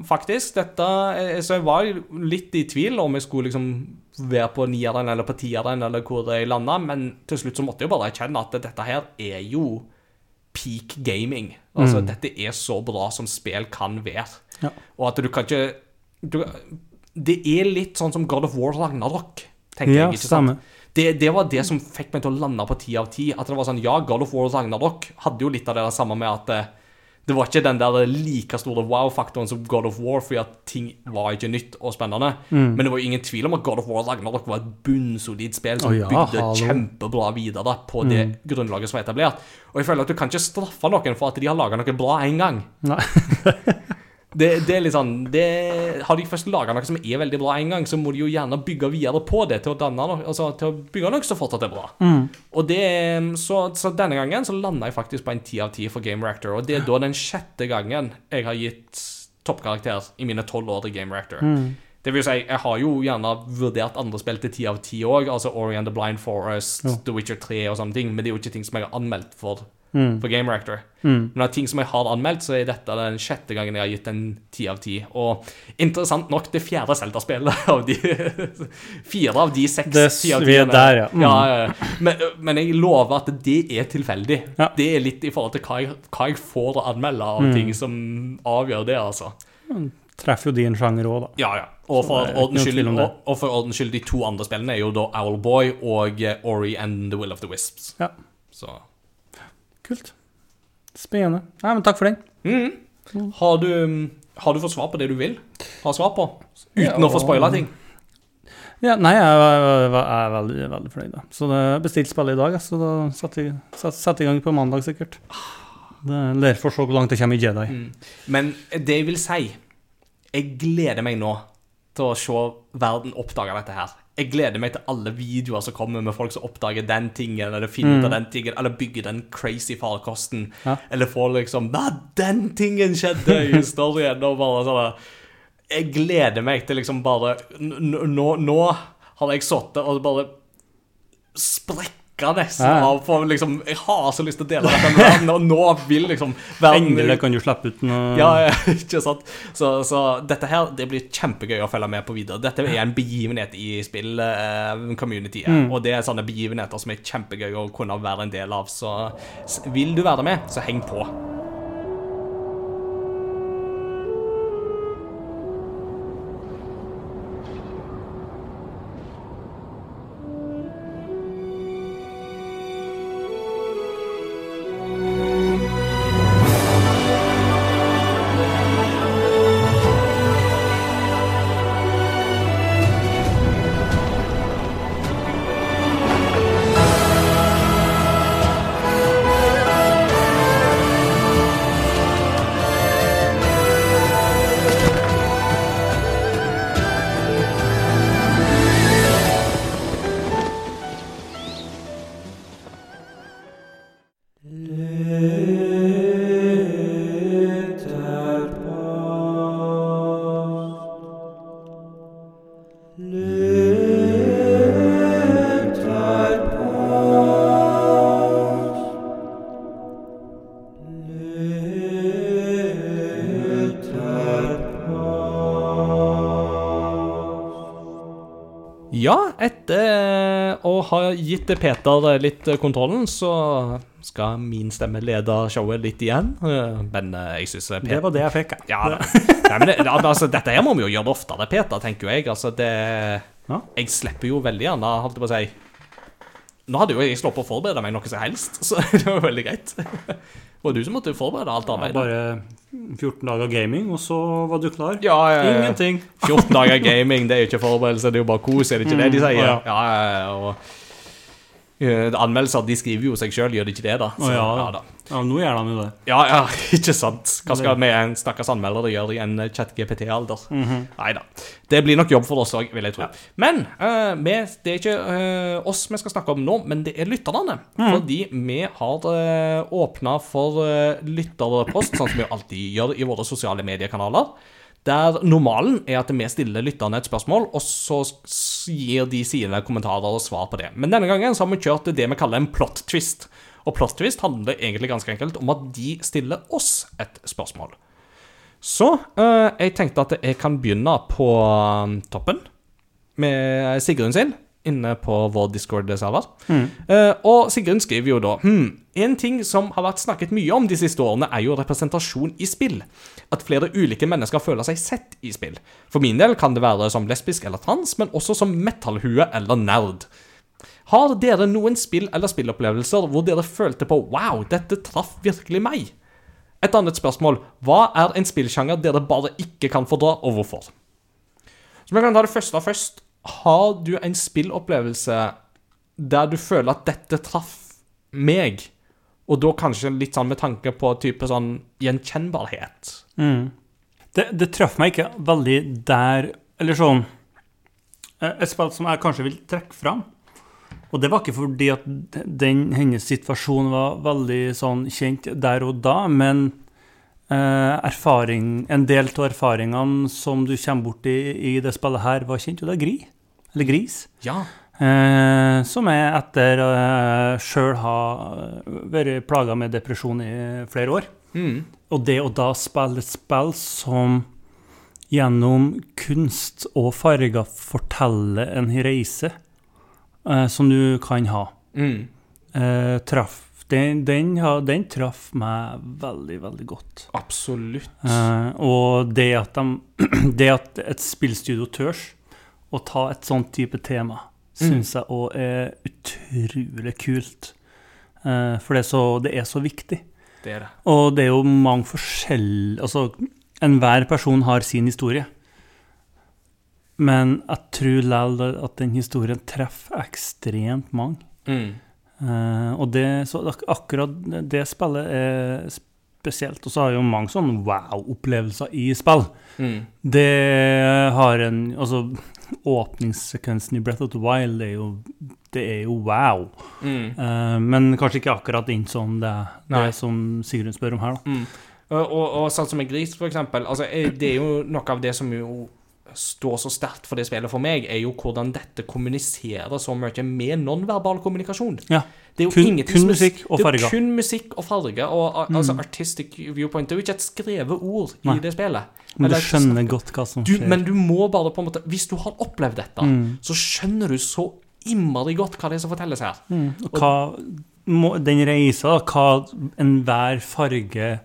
faktisk, dette eh, Så jeg var litt i tvil om jeg skulle liksom være på nieren eller på tieren, eller hvor jeg landa, men til slutt så måtte jeg bare erkjenne at dette her er jo peak gaming. Altså, dette er så bra som spill kan være. Ja. Og at du kan ikke du, Det er litt sånn som God of War Ragnarok, tenker Ja, jeg. ikke sant? Det, det var det som fikk meg til å lande på ti av ti. At det var sånn, ja, God of War Ragnarok hadde jo litt av det der samme med at det, det var ikke den der like store wow-faktoren som God of War, fordi at ting var ikke nytt og spennende. Mm. Men det var jo ingen tvil om at God of War Ragnarok var et bunnsolid spill som oh, ja, bygde hallo. Mm. kjempebra videre på det grunnlaget som var etablert. Og jeg føler at du kan ikke straffe noen for at de har laga noe bra én gang. Nei. Det, det er litt sånn det, Har de først laga noe som er veldig bra en gang, så må de jo gjerne bygge videre på det til å, danne, altså, til å bygge noe som fortsatt er bra. Og det, så, så denne gangen så landa jeg faktisk på en ti av ti for Game Reactor. Og det er da den sjette gangen jeg har gitt toppkarakter i mine tolv år til Game Reactor. Det vil si, jeg har jo gjerne vurdert andre spill til ti av ti òg, altså Ori and the Blind Forest, The Witcher 3 og sånne ting, men det er jo ikke ting som jeg har anmeldt for, for Game Reactor. Men av ting som jeg har anmeldt, så er dette den sjette gangen jeg har gitt en ti av ti. Og interessant nok, det fjerde Zelda-spillet av de Fire av de seks ti av tiene. der, ja. Mm. ja, ja. Men, men jeg lover at det er tilfeldig. Ja. Det er litt i forhold til hva jeg, hva jeg får å anmelde Mm. av ting som avgjør det, altså. treffer jo din sjanger òg, da. Ja, ja. Og for, ordens skyld, og, og for ordens skyld, de to andre spillene er jo da Owlboy og eh, Ori and the Will of the Wisps. Ja. Så Kult. Spennende. Nei, men takk for den. mm. har, du, har du fått svar på det du vil ha svar på? Uten Ja, å få spoila ting? Ja, nei, jeg, jeg, jeg, er veldig, veldig fornøyd. da. Så det bestilte spillet i dag, så da setter jeg i gang på mandag, sikkert. Det Ler for å se hvor langt jeg kommer i Jedi. Mm. Men det jeg vil si Jeg gleder meg nå til å se verden oppdage dette her. Jeg gleder meg til alle videoer som kommer med folk som oppdager den tingen, eller finner av den tingen, eller bygger den crazy farkosten. Ja. Eller får liksom Nei, den tingen skjedde i historien! Og bare sånn Jeg gleder meg til liksom bare Nå, nå har jeg sittet og bare sprekka nesten Ja. av for liksom Jeg har så lyst til å dele dette med verden, og nå vil liksom verden Endelig kan du slippe ut noe ja, ja, ikke sant? Så, så dette her det blir kjempegøy å følge med på videre. Dette er en begivenhet i spill-communityet. Og det er sånne begivenheter som er kjempegøy å kunne være en del av. Så vil du være med, så heng på. Gitt Peter litt kontrollen, så skal min stemme lede showet litt igjen. Eh, Men eh, jeg syns Det Peter var det jeg fikk. Ja, da. Nei, men det, altså, dette her må vi jo gjøre oftere, Peter, tenker jeg. Altså, det Ja. Jeg slipper jo veldig gjerne, holdt jeg på å si Nå hadde jo jeg på å forberede meg noe som helst, så det var veldig greit. Det var du som måtte forberede alt arbeidet. Bare 14 dager gaming, og så var du klar. Ja, ja, ja. Ingenting. 14 dager gaming, det er jo ikke forberedelse, det er jo bare kos, er det ikke det de Mm, sier? Ja, ja. ja, ja, og eh, Anmeldelser de skriver jo seg sjøl, gjør de ikke det, da? Å, ja. ja da. Ja, nå gjør de jo det. Ja, ja, ikke sant. Hva skal vi en stakkars anmeldere gjøre i en chat-GPT-alder? Mhm. Nei da. Det blir nok jobb for oss òg, vil jeg tro. Men uh, vi, det er ikke uh, oss vi skal snakke om nå, men det er lytterne. Mm. Fordi vi har uh, åpna for uh, lytterpost, sånn som vi alltid gjør i våre sosiale mediekanaler. Der normalen er at vi stiller lytterne et spørsmål, og så gir de sine kommentarer og svar på det. Men denne gangen så har vi kjørt det vi kaller en plot twist. Og plot twist handler egentlig ganske enkelt om at de stiller oss et spørsmål. Så eh, jeg tenkte at jeg kan begynne på um, toppen med Sigrun sin inne på vår Discord-server. Eh, og Sigrun skriver jo da hm, En ting som har vært snakket mye om de siste årene, er jo representasjon i spill. At flere ulike mennesker føler seg sett i spill. For min del kan det være som lesbisk eller trans, men også som metallhue eller nerd. Har dere noen spill eller spillopplevelser hvor dere følte på Wow, dette traff virkelig meg? Et annet spørsmål. Hva er en spillsjanger dere bare ikke kan fordra, og hvorfor? Så vi kan ta det første først. Har du en spillopplevelse der du føler at dette traff meg, og da kanskje litt sånn med tanke på type sånn gjenkjennbarhet? Mm. Det, det traff meg ikke veldig der Eller sånn eh, Et spill som jeg kanskje vil trekke fram. Og det var ikke fordi at den, hennes situasjon var veldig sånn kjent der og da, men eh, erfaring, en del av erfaringene som du kommer borti i det spillet her, var kjent, og det er Gri. Eller Gris. Ja. Eh, som jeg etter eh, sjøl har vært plaga med depresjon i flere år. Mm. Og det å da spille et spill som gjennom kunst og farger forteller en reise eh, som du kan ha, Mm. eh, traff, den, den, den traff meg veldig, veldig godt. Absolutt. Eh, og det at, de, det at et spillstudio tørs å ta et sånt type tema, syns jeg òg er utrolig kult. Eh, for det er, så, det er så viktig. Det er det. Og det er jo mange forskjellige Altså, enhver person har sin historie. Men jeg tror likevel at den historien treffer ekstremt mange. Mm. Eh, og det, så akkurat det spillet er spesielt. Og så har jo mange sånne wow-opplevelser i spill. Mm. Det har en Altså, åpningssekvensen i Breath of the Wild det er jo, det er jo wow. Mm. Uh, men kanskje ikke akkurat inn som det, det som Sigrun spør om her, da. Mm. Og, og, og sånn som en gris, for eksempel. Altså, eh, det er jo noe av det som jo står så sterkt for det spillet for meg, er jo hvordan dette kommuniserer så mye med nonverbal kommunikasjon. Ja. Det er jo Kun- kun som musikk og Det er kun musikk og farger, og mm. altså artistic viewpoint. Det er jo ikke et skrevet ord Nei. i det spillet. Men du skjønner godt hva som du, men du må bare på en måte Hvis du har opplevd dette, Mm. så skjønner du så innmari godt hva det er som fortelles her. Mm. Og hva må, Den reisa, hva enhver farge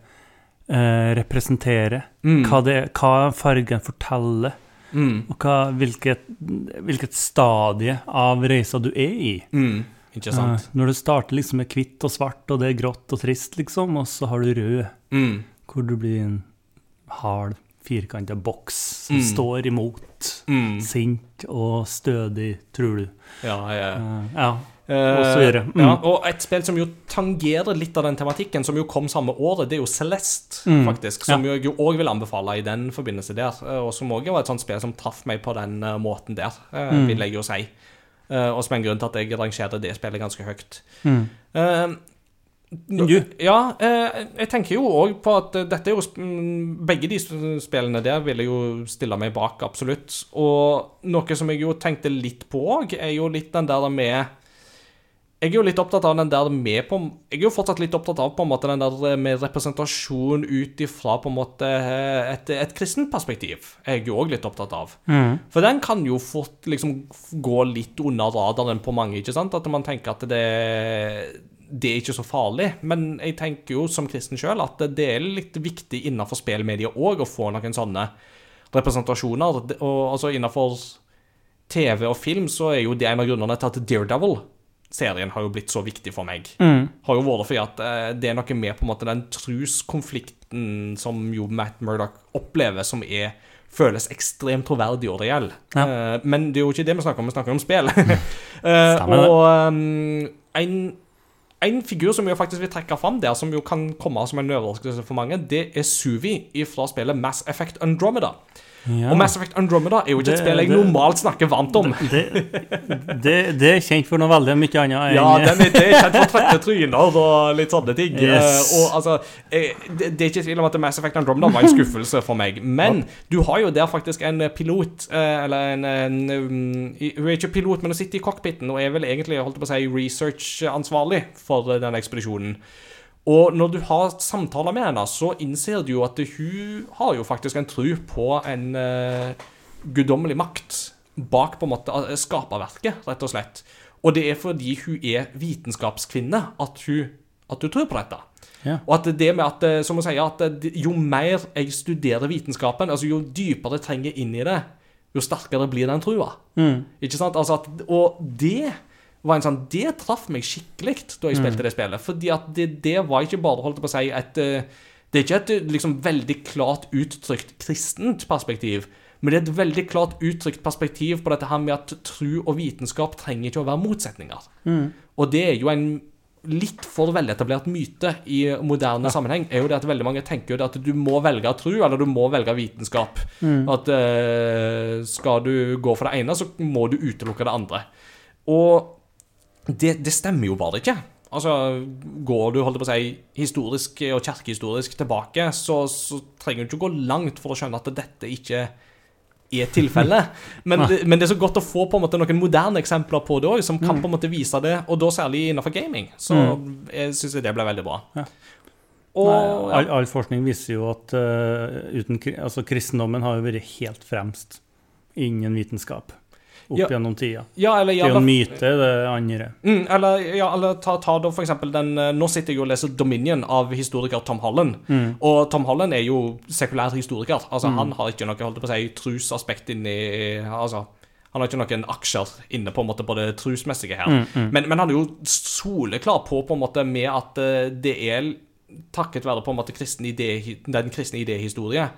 eh, representerer. Mm. Hva, det, hva fargen forteller. Mm. Og hva, hvilket, hvilket stadie av reisa du er i. Mm. Ikke sant? Uh, når du starter liksom med hvitt og svart, og det er grått og trist, liksom, og så har du rød, Mm. hvor du blir en hard, firkanta boks som Mm. står imot. Mm. Sint og stødig, tror du. Ja, ja. uh, ja. Eh. Mm. Ja, og et spill som jo tangerer litt av den tematikken, som jo kom samme året, det er jo Celeste, Mm. faktisk. Som jeg jo òg vil anbefale i den forbindelse der. eh, Og som òg var et sånt spill som traff meg på den eh, måten der, eh, Mm. vil jeg jo si. Og som er en grunn til at jeg rangerer det spillet ganske høyt. Mm. Ja, jeg tenker jo òg på at dette er jo mm, Begge de spillene der vil jeg jo stille meg bak, absolutt. Og noe som jeg jo tenkte litt på òg, er jo litt den der med jeg er jo litt opptatt av den der med på Jeg er jo fortsatt litt opptatt av på en måte den der med representasjon ut ifra på en måte eh, et, et kristent perspektiv. Jeg er jo òg litt opptatt av. Mm. For den kan jo fort liksom gå litt under radaren på mange, ikke sant? At man tenker at det, det er ikke så farlig. Men jeg tenker jo som kristen sjøl at det er litt viktig innenfor spillmedia òg å få noen sånne representasjoner. Og altså innenfor TV og film så er jo det en av grunnene til at Daredevil-serien har jo blitt så viktig for meg Mm. har jo vært fordi at eh, det er noe med på en måte den truskonflikten som jo Matt Murdoch opplever, som er føles ekstremt troverdig og reell. Ja. Eh, men det er jo ikke det vi snakker om, vi snakker om spill. Eh, og um, en, en figur som jeg faktisk vil trekke fram der, som jo kan komme som en overraskelse for mange, det er Suvi fra spillet Mass Effect Andromeda. Ja. Og Mass Effect Andromeda er jo ikke et Det- spill jeg det- normalt snakker varmt om. Det, det, er kjent for noe veldig mye annet Ja, den er, det er kjent for trette tryner og litt sånne ting. Yes. Eh, og altså, eh, det, er ikke tvil om at Mass Effect Andromeda var en skuffelse for meg. Men du har jo der faktisk en pilot, eh, eller en, en um, Hun er ikke pilot, men hun sitter i cockpiten og er vel egentlig holdt på å si, research-ansvarlig for den ekspedisjonen. Og når du har samtaler med henne, så innser du jo at hun har jo faktisk en tro på en uh, guddommelig makt bak på en måte eh, skaperverket, rett og slett. Og det er fordi hun er vitenskapskvinne at hun, at hun tror på dette. Ja. Og at det med at, eh, som hun sier, at jo mer jeg studerer vitenskapen, altså jo dypere jeg trenger inn i det, jo sterkere blir den trua. Mm. Ikke sant? Altså at, og det var en sånn, det traff meg skikkelig da jeg spilte det spillet. Fordi at det, det var ikke bare holdt på å si, et eh, Det er ikke et eh, liksom, veldig klart uttrykt kristent perspektiv. Men det er et veldig klart uttrykt perspektiv på dette her med at tro og vitenskap trenger ikke å være motsetninger. Mm. Og det er jo en litt for veletablert myte i moderne sammenheng. er jo det at Veldig mange tenker jo det at du må velge tro, eller du må velge vitenskap. Mm. At uh, skal du gå for det ene, så må du utelukke det andre. Og det, det stemmer jo bare ikke. Altså, Går du holdt på å si, historisk og kirkehistorisk tilbake, så, så trenger du ikke gå langt for å skjønne at dette ikke er tilfellet. Men, men det er så godt å få på en måte noen moderne eksempler på det òg, som kan på en måte vise det, og da særlig innenfor gaming. Så jeg syns det ble veldig bra. Ja. Og Nei, all, all forskning viser jo at uh, uten, altså, kristendommen har jo vært helt fremst innen vitenskap. Opp Ja. gjennom tida. Ja, eller Det er jo en myte, det andre. Mm, eller, ja, eller ta, ta da for eksempel den eh, Nå sitter jeg og leser Dominion av historiker Tom Holland. Og Tom Holland er jo sekulær historiker. Altså Han har ikke noe holdt på å si, trusaspekt inni Altså han har ikke noen aksjer inne på en måte på det trusmessige her. Men, men han er jo soleklar på på en måte med at eh, det er takket være på en måte kristen idé, den kristne idéhistorie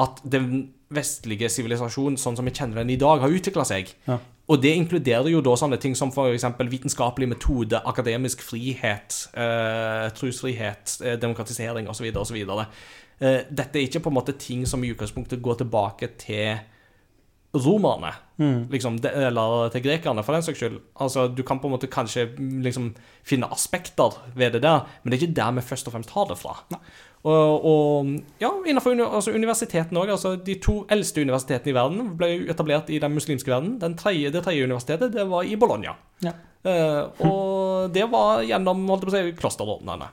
at den vestlige sivilisasjon sånn som vi kjenner den i dag, har utvikla seg. Ja. Og det inkluderer jo da sånne ting som f.eks. vitenskapelig metode, akademisk frihet, eh, trosfrihet, eh, demokratisering osv. osv. Eh, dette er ikke på en måte ting som i utgangspunktet går tilbake til romerne, liksom, eller til grekerne, for den saks skyld. Altså, Du kan på en måte kanskje mm, liksom finne aspekter ved det der, men det er ikke der vi først og fremst har det fra. Og, og ja, innenfor altså universitetene òg. Altså, de to eldste universitetene i verden ble etablert i den muslimske verden. Den tredje, det tredje universitetet det var i Bologna. Ja. Eh, og det var gjennom holdt på å si, klosterordnene.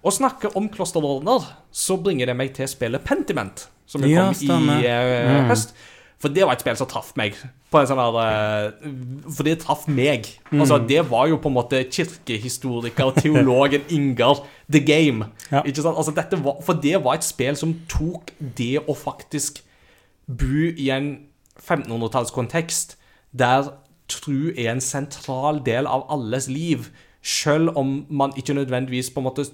Å snakke om klosterordner, så bringer det meg til spillet Pentiment, som jo Ja, kom stemmer. i eh, høst. For det var et spill som traff meg. På en sånn der, eh, for det traff meg. Altså, Det var jo på en måte kirkehistoriker, teologen Ingar The Game. Ja. Ikke sant? Altså, dette var, for det var et spill som tok det å faktisk bo i en 1500-tallskontekst der tru er en sentral del av alles liv, selv om man ikke nødvendigvis på en måte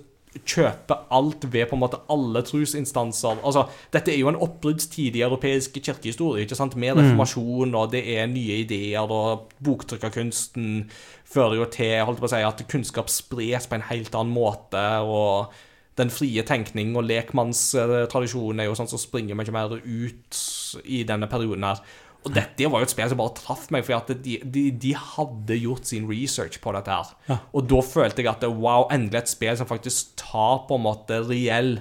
kjøper alt ved på en måte alle trusinstanser. Altså, dette er jo en oppbruddstid i europeisk kirkehistorie, ikke sant? med reformasjon, og det er nye ideer, og boktrykkerkunsten fører jo til holdt på å si, at kunnskap spres på en helt annen måte, og den frie tenkning og lekmannstradisjonen er jo sånn som springer mye mer ut i denne perioden her. Og dette var jo et spill som bare traff meg, for at de, de, de hadde gjort sin research på dette her. Og da følte jeg at wow, endelig et spill som faktisk tar på en måte reell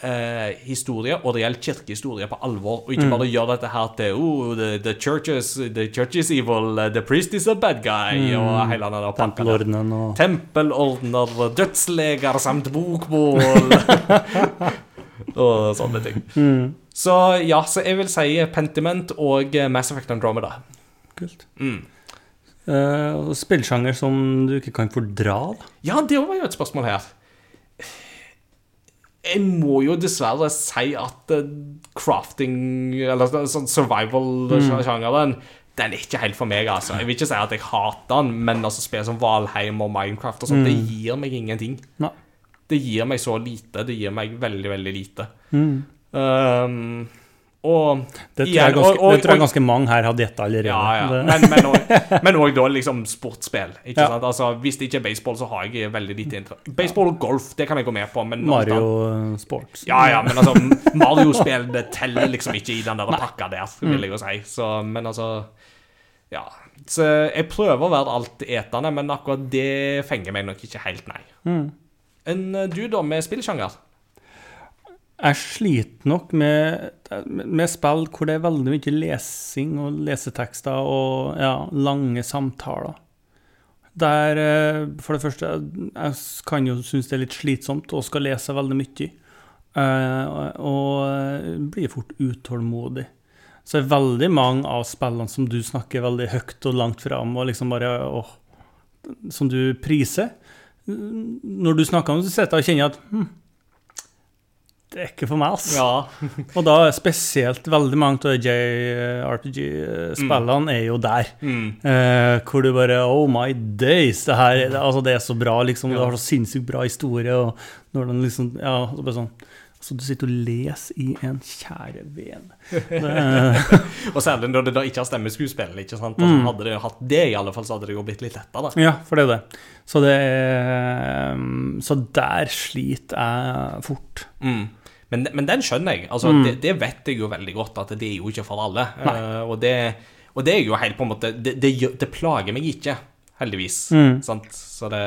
eh, historie og reell kirkehistorie på alvor, og ikke bare gjør dette her til oh, the, the, church is, the church is evil, the priest is a bad guy, og hele den der. Tempelordenen og Tempelordner, dødsleger samt bokbål. og sånne ting. Så ja, så jeg vil si Pentiment og eh, Mass Effect Andromeda. Kult. Mm. Uh, spillsjanger som du ikke kan fordra, da? Ja, det var jo et spørsmål her. Jeg må jo dessverre si at eh, crafting, eller sånn survival-sjangeren, den er ikke helt for meg, altså. Jeg vil ikke si at jeg hater den, men altså spill som Valheim og Minecraft og sånt, det gir meg ingenting. Nei. Det gir meg så lite. Det gir meg veldig, veldig lite. Mm. Um, og Det tror, igjen, jeg ganske, og- og- det tror jeg ganske mange her har gjetta allerede. Ja, ja. Men, men, også, da liksom sportsspill. Ja. Altså, hvis det ikke er baseball, så har jeg veldig lite interesse. Baseball og golf, det kan jeg gå med på, alt Mario Sports. Ja, ja, men altså Mario-spill det teller liksom ikke i den der pakka der, vil jeg jo si. Så, men altså Ja. Så jeg prøver å være altetende, men akkurat det fenger meg nok ikke helt, nei. Mm. Enn eh, du, da, med spillsjanger? Jeg sliter nok med, med spill hvor det er veldig mye lesing og lesetekster og ja, lange samtaler. Der, eh, for det første, jeg kan jo synes det er litt slitsomt og skal lese veldig mye. eh, Og blir fort utålmodig. Så det er veldig mange av spillene som du snakker veldig høyt og langt fram, og liksom bare åh, Som du priser. Når du snakker om det, så sitter jeg og kjenner at hm, det er ikke for meg, altså. Ja. Og da er spesielt veldig mange av JRPG-spillene er jo der. Mm. Eh, hvor du bare Oh my days! Det her det, altså det er så bra, liksom. Det har så sinnssykt bra historie. Og når den liksom Ja, så bare sånn Så du sitter og leser i en kjære ven. Og særlig når det da ikke har stemmeskuespill. ikke sant? Altså, Mm. Hadde det hatt det, i alle fall, så hadde det jo blitt litt lettere. Ja, for det er det. Så det er Så der sliter jeg fort. Mm. Men, men den skjønner jeg. Altså, Mm. det, det vet jeg jo veldig godt, at det er jo ikke for alle. Uh, og, det, og det er jo helt på en måte Det, det, det plager meg ikke, heldigvis. Mm. Sant? Så det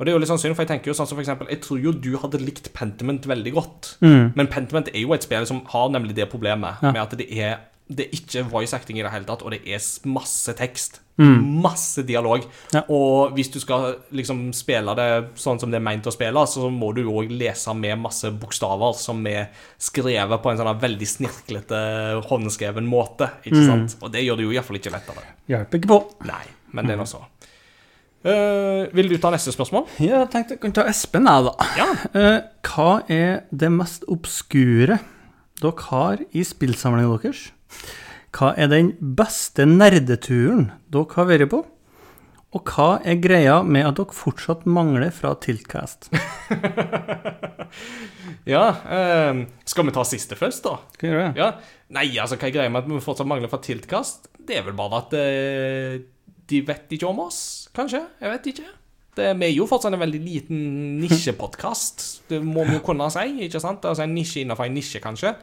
Og det er jo litt sånn synd, for jeg tenker jo sånn som for eksempel Jeg tror jo du hadde likt Pentiment veldig godt. Mm. Men Pentiment er jo et spill som har nemlig det problemet Ja. med at det er det er ikke voice acting i det hele tatt, og det er masse tekst. Masse dialog. Ja. Og hvis du skal liksom spille det sånn som det er meint å spille, så må du jo òg lese med masse bokstaver som er skrevet på en sånn veldig snirklete, håndskreven måte. Ikke sant? Og det gjør det jo iallfall ikke lettere. Hjelper ikke på. Nei, men det er nå så. Eh, vil du ta neste spørsmål? Ja, jeg tenkte jeg kan ta Espen, jeg, da. Ja. Uh, hva er det mest obskure dere har i spillsamlingen deres? Hva er den beste nerdeturen dere har vært på? Og hva er greia med at dere fortsatt mangler fra Tiltcast? Ja, uh, skal vi ta siste først, da? Skal vi gjøre det? Ja. Nei, altså, hva er greia med at vi fortsatt mangler fra Tiltkast? Det er vel bare at de vet ikke om oss, kanskje? Jeg vet ikke. Det, vi er jo fortsatt en veldig liten nisjepodkast, det må vi jo kunne si. ikke sant? Altså En nisje innenfor en nisje, kanskje.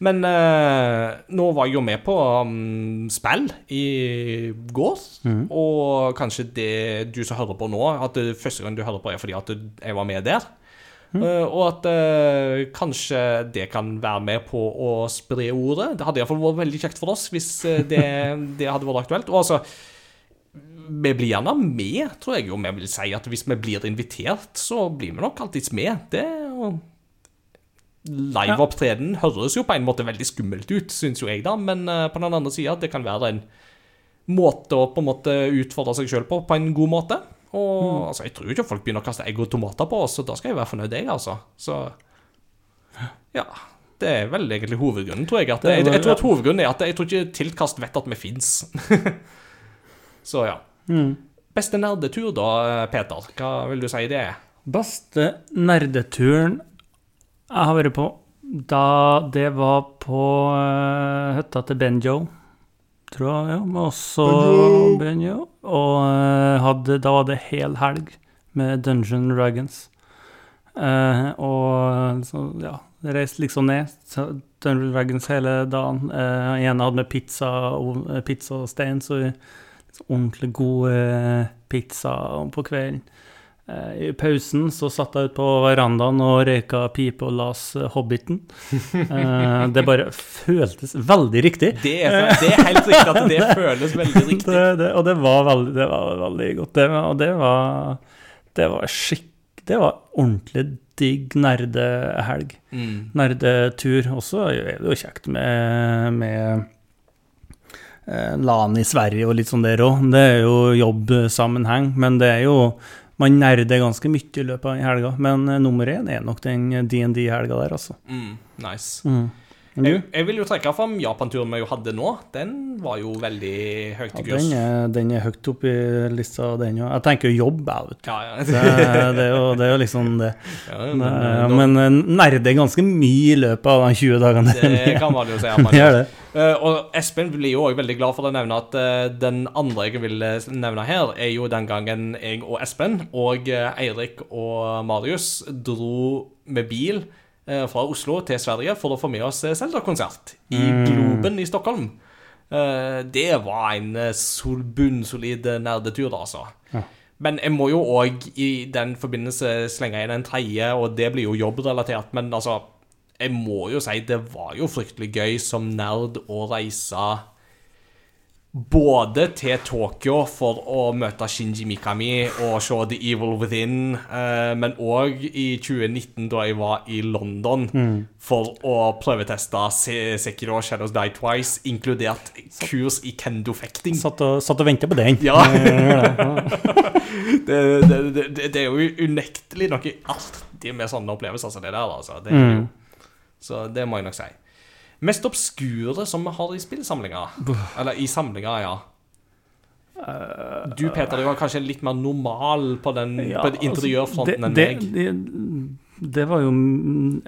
Men eh, nå var jeg jo med på um, spill i går, og kanskje det du som hører på nå, at det første gang du hører på, er fordi at jeg var med der. Eh, og at uh, kanskje det kan være med på å spre ordet. Det hadde iallfall vært veldig kjekt for oss hvis eh, det, det hadde vært aktuelt. Og altså Vi blir gjerne med, tror jeg jo vi vil si. At hvis vi blir invitert, så blir vi nok alltids med. Det og Liveopptreden høres jo på en måte veldig skummelt ut, syns jo jeg, da. Men eh, på den andre sida, det kan være en måte å på en måte utfordre seg sjøl på, på en god måte. Og altså, jeg tror ikke folk begynner å kaste egg og tomater på oss, så da skal jeg være fornøyd, jeg, altså. Så ja. Det er vel egentlig hovedgrunnen, tror jeg. At, Det er jeg, jeg tror at hovedgrunnen er at jeg tror ikke Tiltkast vet at vi fins. så ja. Mm. Beste nerdetur, da, Peter? Hva vil du si det er? Beste nerdeturen jeg har vært på, da det var på uh, hytta til Benjo, tror jeg, ja. Men også Benjo. Og uh, hadde, da var det hel helg med Dungeon Dragons. Uh, og så, ja, reiste liksom ned. Dungeon Dragons hele dagen. Uh, ene hadde med pizza og eh, pizzastein, så liksom ordentlig god eh, pizza på kvelden. Eh, I pausen så satt jeg ute på verandaen og røyka pipe og las eh, Hobbiten. Eh, det bare føltes veldig riktig. Det er, det er helt riktig at det føles veldig riktig. Det, det, og det var veldig, det var veldig godt. Det, og det var Det var skikk... Det var ordentlig digg nerdehelg. Mm. Nerdetur. Også er det jo kjekt med, med LAN i Sverige og litt sånn der òg. Det er jo jobbsammenheng, men det er jo Man nerder ganske mye i løpet av helga, men eh, nummer én er nok den DND-helga der, altså. Mm, nice. Mm. Men Jeg, jeg vil jo trekke fram Japan-turen vi jo hadde nå. Den var jo veldig høyt i kurs. den, er, den er høyt oppe i lista, den òg. Jeg tenker jo jobb, jeg, vet du. Ja, ja. Det, det, er jo, det er jo liksom det. ja men, eh, men eh, nerder ganske mye i løpet av de 20 dagene. det kan man jo si. man gjør det. Eh, og Espen blir jo også veldig glad for å nevne at den andre jeg vil nevne her, er jo den gangen jeg og Espen og Eirik og Marius dro med bil fra Oslo til Sverige for å få med oss eh, Zelda-konsert i Globen i Stockholm. Eh, det var en eh, sol, bunnsolid nerdetur, altså. Ja. Men jeg må jo òg i den forbindelse slenge inn en tredje, og det blir jo jobbrelatert. Men altså, jeg må jo si det var jo fryktelig gøy som nerd å reise både til Tokyo for å møte Shinji Mikami og se The Evil Within, eh, men òg i 2019, da jeg var i London for å prøveteste Se- Sekiro Shadows Die Twice, inkludert kurs i kendo-fekting. Satt og, satt og venta på den. Ja. Det, det, det, det, er jo unektelig noe artig med sånne opplevelser som det der, altså. Det jo, Så det må jeg nok si. Mest obskure som vi har i spillsamlinga. Eller i samlinga, ja. Du, Peter, du var kanskje litt mer normal på den Ja, på interiørfronten enn det, meg. det, det, det var jo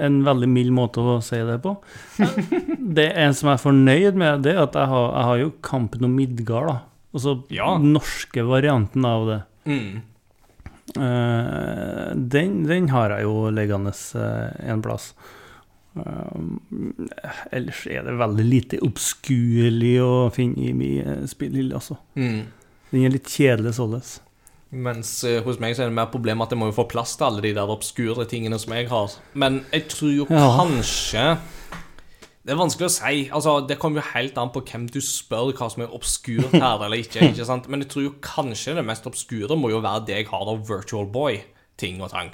en veldig mild måte å si det på. Det en som jeg er fornøyd med, det er at jeg har, jeg har jo Kampen om Midgard. Altså Ja. norske varianten av det. Mm. Uh, den, den har jeg jo liggende uh, en plass. Um, ellers er det veldig lite obskurlig å finne i min spillhylle, altså. Mm. Den er litt kjedelig således. Mens eh, hos meg så er det mer problem at jeg må jo få plass til alle de der obskure tingene som jeg har. Men jeg tror jo Ja. kanskje Det er vanskelig å si. altså Det kommer jo helt an på hvem du spør hva som er obskurt her eller ikke. ikke sant? Men jeg tror jo kanskje det mest obskure må jo være det jeg har av Virtual Boy-ting og tang.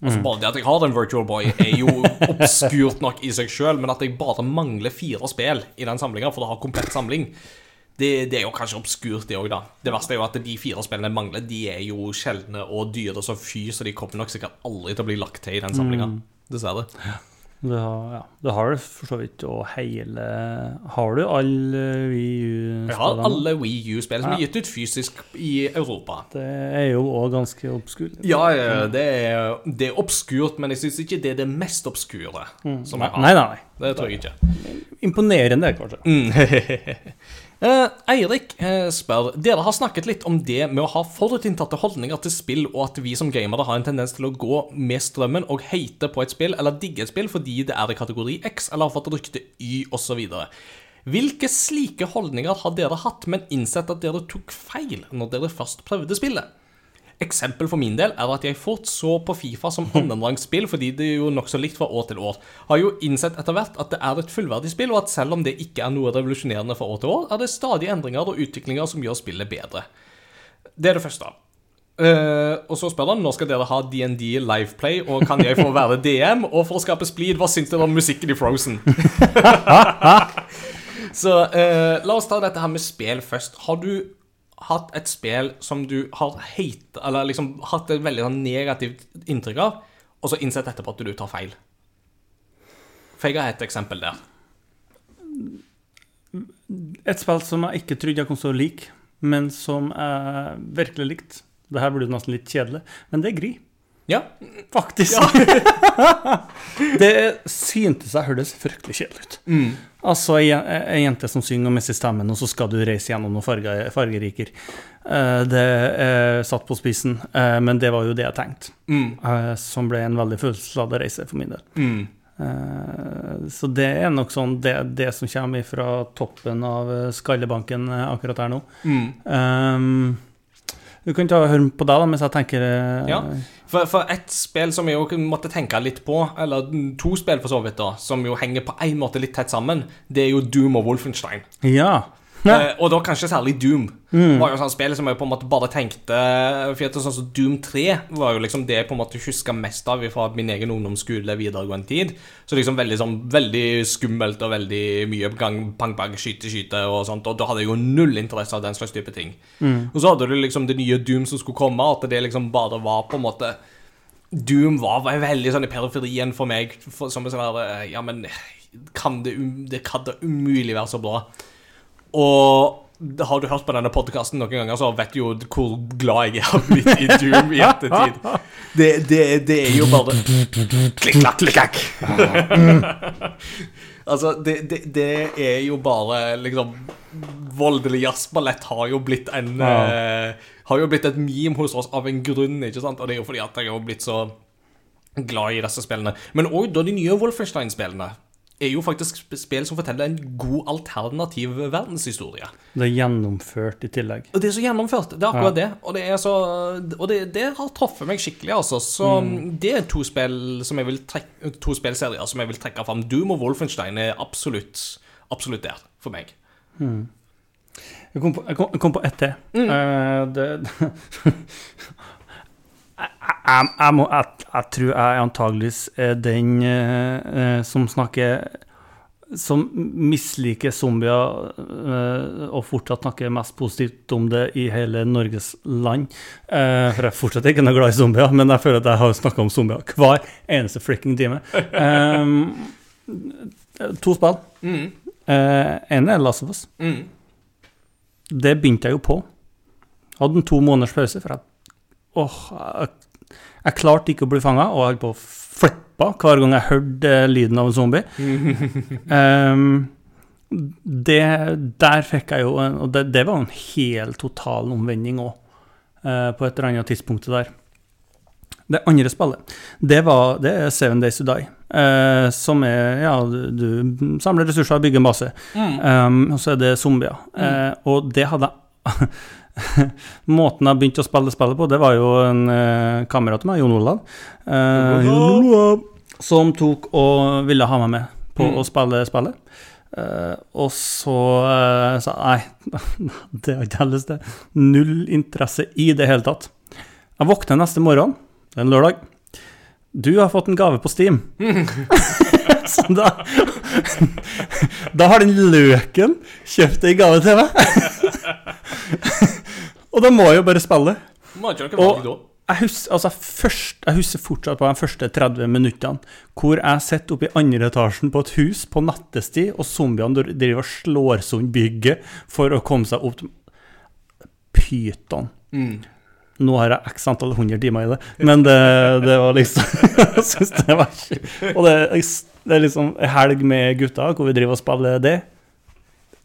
Altså Bare det at jeg har en Virtual Boy, er jo obskurt nok i seg sjøl, men at jeg bare mangler fire spill i den samlinga for å ha komplett samling, det, det er jo kanskje obskurt, det òg, da. Det verste er jo at de fire spillene jeg mangler, de er jo sjeldne og dyre som fy, så de kommer nok sikkert aldri til å bli lagt til i den samlinga. Dessverre. Du har, ja, du har for så vidt og hele Har du alle Wii Jeg har alle Wii U-spill som Ja. er gitt ut fysisk i Europa. Det er jo òg ganske obskurt. Ja, ja, det er, det er obskurt, men jeg syns ikke det er det mest obskure som jeg har. Nei, nei, nei. Det tror jeg ikke. Imponerende, kanskje. Mm. Eh, Eirik eh, spør Dere har snakket litt om det med å ha forutinntatte holdninger til spill, og at vi som gamere har en tendens til å gå med strømmen og hate på et spill eller digge et spill fordi det er i kategori X eller har fått rykte Y osv. Hvilke slike holdninger har dere hatt, men innsett at dere tok feil når dere først prøvde spillet? Eksempel for min del er at jeg fort så på Fifa som annenrangsspill fordi det er jo nokså likt fra år til år. Har jo innsett etter hvert at det er et fullverdig spill, og at selv om det ikke er noe revolusjonerende fra år til år, er det stadig endringer og utviklinger som gjør spillet bedre. Det er det første. Uh, og så spør han når skal dere ha DND Liveplay, og kan jeg få være DM? Og for å skape splid, hva syns dere om musikken i Frozen? så uh, la oss ta dette her med spill først. Har du hatt et spill som du har hate, eller liksom hatt et veldig sånn negativt inntrykk av, og så innsett etterpå at du tar feil? For jeg har et eksempel der. Et spill som jeg ikke trodde jeg kom til å like, men som jeg virkelig likte. Det her blir jo nesten litt kjedelig, men det er Gri. Ja. Faktisk. det syntes jeg hørtes fryktelig kjedelig ut. Altså, ei jente som synger og mister stemmen, og så skal du reise gjennom noen farger, fargeriker. Eh, Det er satt på spissen, eh, men det var jo det jeg tenkte. Mm. eh, Som ble en veldig følelsesladet reise for min del. Mm. Eh, Så det er nok sånn det, det som kommer fra toppen av eh, skallebanken eh, akkurat her nå. Mm. Um, du kan ta høre på deg, da, mens jeg tenker eh, Ja. For, for ett spill som jeg jo måtte tenke litt på, eller to spill for så vidt, da, som jo henger på en måte litt tett sammen, det er jo Doom og Wolfenstein. Ja. Eh, og da kanskje særlig Doom. var jo sånn spill som jeg på en måte bare tenkte For at sånn som Doom 3 var jo liksom det jeg på en måte huska mest av fra min egen ungdomsskole, videregående tid. Så liksom veldig sånn veldig skummelt og veldig mye gang, bang, bang, skyte, skyte og sånt. Og da hadde jeg jo null interesse av den slags type ting. Og så hadde du liksom det nye Doom som skulle komme, at det liksom bare var på en måte Doom var, var veldig sånn i periferien for meg. For, som en sånn der, Ja, men kan det, um, det kan da umulig være så bra. Og har du hørt på denne podkasten noen ganger, så vet du jo hvor glad jeg er blitt i Doom i ettertid. Det, det, det er jo bare Klikk, klakk, klikk, klakk. altså, det, det, det er jo bare liksom Voldelig jazzballett har jo blitt en eh, Har jo blitt et meme hos oss av en grunn, ikke sant? Og det er jo fordi at jeg har blitt så glad i disse spillene. Men òg da de nye Wolfenstein-spillene er jo faktisk spill som forteller en god alternativ verdenshistorie. Det er gjennomført i tillegg. Og det er så gjennomført. Det er akkurat det. Og det, så, og det, det har truffet meg skikkelig, altså. Så det er to spill som jeg vil trekke, to spillserier som jeg vil trekke fram. Doom og Wolfenstein er absolutt, absolutt der for meg. Jeg kom på, jeg kom, jeg kom på ett til. Eh, det jeg, jeg, må, jeg, jeg tror jeg antageligvis er den eh, eh, som snakker Som misliker zombier eh, og fortsatt snakker mest positivt om det i hele Norges land. Eh, for jeg er fortsatt ikke noe glad i zombier, men jeg føler at jeg har snakka om zombier hver eneste fricking time. Eh, to spill. Mm. Uh, en er Last of Us. Mm. Det begynte jeg jo på. Hadde en to måneders pause, for jeg Åh, jeg, jeg klarte ikke å bli fanga, og holdt på å flippe hver gang jeg hørte eh, lyden av en zombie. um, det, der fikk jeg jo Og det, det var en hel total omvending òg, på et eller annet tidspunkt der. Det andre spillet, det, var, det er Seven Days to Die. Uh, som er Ja, du, du samler ressurser og bygger en base. Um, og så er det zombier. Eh, og det hadde jeg Måten jeg begynte å spille spillet på, det var jo en eh, kamerat av meg, Jon Olav, eh, Jon Olav, som tok og ville ha meg med på Mm. å spille spillet. Eh, og så eh, sa jeg nei, det har ikke jeg lyst til. Null interesse i det hele tatt. Jeg våkner neste morgen, det er en lørdag. Du har fått en gave på Steam. så da Da har den løken kjøpt ei gave til meg. Og da må jeg jo bare spille. Må ikke dere Og- valg da? Jeg husker, altså først, jeg husker fortsatt på de første 30 minuttene hvor jeg sitter oppe i andre etasjen på et hus på nattestid, og zombiene driver og slår sund bygget for å komme seg opp til Pyton. Mm. Nå har jeg x antall hundre timer i det, men det, det var liksom Jeg syns det var ikke Og det, det er liksom en helg med gutta hvor vi driver og spiller det.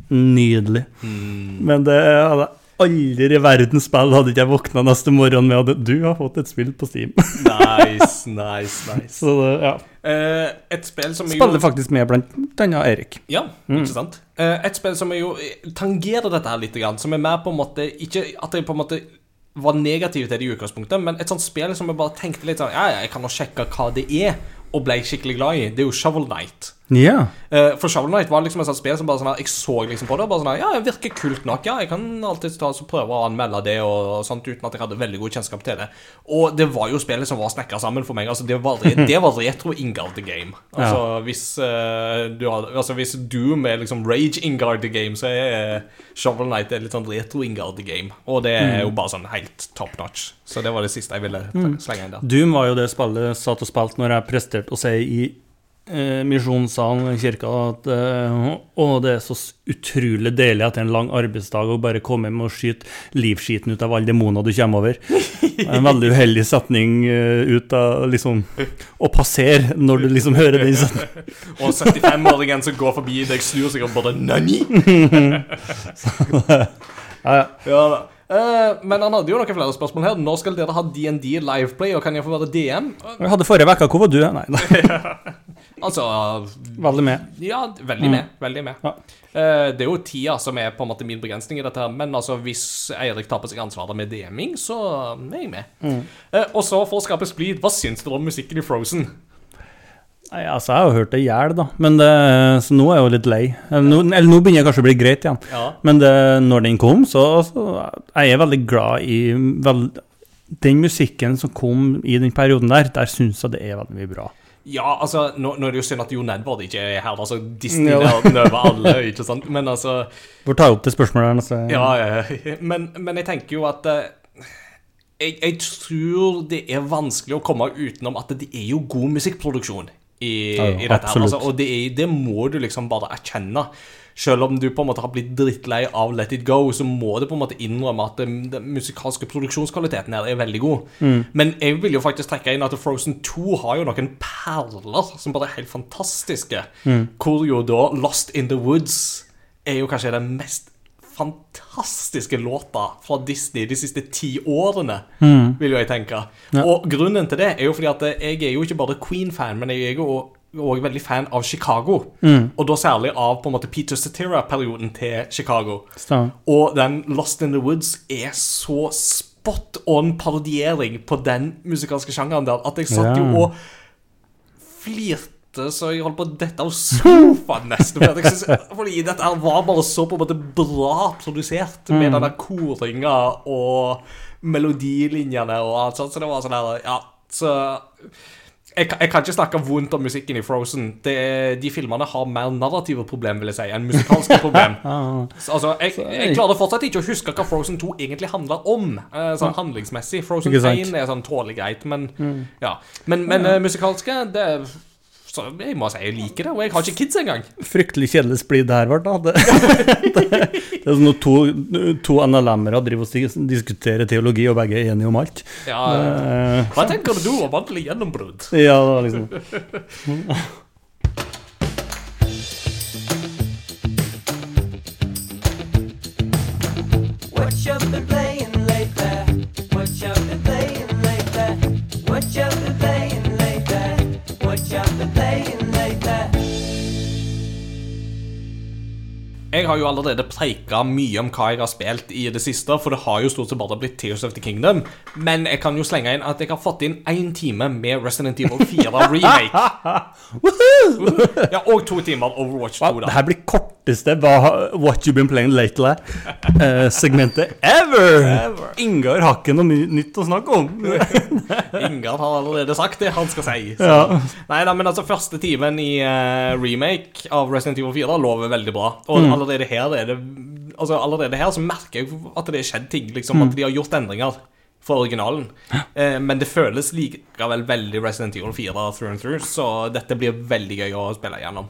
Nydelig. Mm. Men det hadde jeg aldri i verden spill hadde ikke jeg våkna neste morgen med at du har fått et spill på Steam. Nice, nice, nice. Så det, ja. Uh, et spill som er Spiller jo faktisk med blant denne Erik. Ja, ikke sant? Uh, et spill som jo tangerer dette her litt, som er mer på en måte Ikke at jeg på en måte var negativ til det i utgangspunktet, men et sånt spill som jeg bare tenkte litt sånn Ja, ja, jeg kan nå sjekke hva det er, og ble skikkelig glad i. Det er jo Shovel Knight. Ja. Eh, for Shovel Knight var liksom et sånt spill som bare sånn her, Jeg så liksom på det og bare sånn her, Ja, det virker kult nok. Ja, jeg kan alltid ta, så prøve å anmelde det og, og sånt uten at jeg hadde veldig god kjennskap til det. Og det var jo spillet som var snekra sammen for meg. Altså, det var, det var retro Ingard the game. Altså, hvis, uh, du har, altså, hvis Doom er liksom Rage Ingard the game, så er uh, Shovel Knight er litt sånn retro Ingard the game. Og det er jo bare sånn helt top notch. Så det var det siste jeg ville slenge inn der. Doom var jo det spillet satt og spilte når jeg presterte å si i eh, misjonssalen i kirka at eh, å, det er så utrolig deilig etter en lang arbeidsdag å bare komme hjem og skyte livskiten ut av alle demoner du kommer over. Er En veldig uheldig setning eh, ut av liksom Å passere når du liksom hører den setningen. Og 75-åringen som går forbi deg, snur seg og bare Nani? Ja, ja. Ja da. Eh, men han hadde jo noen flere spørsmål her. Når skal dere ha DND Liveplay, og kan jeg få være DM? Jeg hadde forrige uke, hvor var du? Nei. Altså veldig med. Ja, veldig med. Veldig med. Ja. Uh, det er jo tida som er på en måte min begrensning i dette, her men altså hvis Eirik tar på seg ansvaret med DM-ing, så er jeg med. Eh, og så, for å skape splid, hva syns dere om musikken i Frozen? Nei, altså, jeg har jo hørt det i hjel, da. Men det, så nå er jeg jo litt lei. Eller nå, eller nå begynner jeg kanskje å bli greit igjen. Ja. Men det, når den kom, så, så jeg er veldig glad i vel, Den musikken som kom i den perioden der, der syns jeg det er veldig mye bra. Ja, altså, nå, nå er det jo synd at Jon Edvard ikke er her. Altså, Disney Ja. nøver over alle, ikke sant? Men altså Får ta opp det spørsmålet her Altså. Ja, ja. Men, men jeg tenker jo at eh, jeg, jeg tror det er vanskelig å komme utenom at det er jo god musikkproduksjon i, Ja, i dette. her altså, Og det, er, det må du liksom bare erkjenne. Selv om du på en måte har blitt drittlei av Let It Go, så må du på en måte innrømme at den, den musikalske produksjonskvaliteten her er veldig god. Men jeg vil jo faktisk trekke inn at Frozen 2 har jo noen perler som bare er helt fantastiske. Hvor jo da Lost in the Woods er jo kanskje den mest fantastiske låter fra Disney de siste ti årene, vil jo jeg tenke. Og grunnen til det er jo fordi at jeg er jo ikke bare Queen-fan, men jeg er jo òg veldig fan av Chicago. Og da særlig av på en måte Peter Cetera-perioden til Chicago. Stem. Og den Lost in the Woods er så spot on parodiering på den musikalske sjangeren der at jeg satt jo og flirte så jeg holdt på å dette av sofaen nesten. Fordi, jeg synes, fordi dette her var bare så på en måte bra produsert med den der koringa og melodilinjene og alt sånt. Så det var sånn her Ja, så jeg, jeg kan ikke snakke vondt om musikken i Frozen. Det, de filmene har mer narrative problem, vil jeg si, enn musikalske problem. Så, Altså, jeg, jeg klarer fortsatt ikke å huske hva Frozen 2 egentlig handler om, eh, sånn handlingsmessig. Frozen Ikke 1 er sånn tålelig greit, men ja. Men, men uh, musikalske, det så jeg må si jeg liker det, og jeg har ikke kids engang. Fryktelig kjedelig splid det her ble, da. Det, det, det er sånn når to, to NLM-ere driver og diskuterer teologi, og begge er enige om alt. Ja, Eh, hva tenker du om vanlig gjennombrudd? ja, det var liksom Jeg har jo allerede preika mye om hva jeg har spilt i det siste, for det har jo stort sett bare blitt Tears of the Kingdom. Men jeg kan jo slenge inn at jeg har fått inn én time med Resident Evil 4 remake. ja, og to timer Overwatch 2, da. Det her blir korteste var What you been playing lately-segmentet ever! Ingar har ikke noe nytt å snakke om. Ingar har allerede sagt det han skal si. Så. Ja. Nei da, men altså første timen i uh, remake av Resident Evil 4 lover veldig bra. Og Mm. allerede her er det Altså allerede her så merker jeg at det har skjedd ting. Liksom Mm. At de har gjort endringer fra originalen. Eh, men det føles likevel veldig Resident Evil 4 through and through, så dette blir veldig gøy å spille igjennom.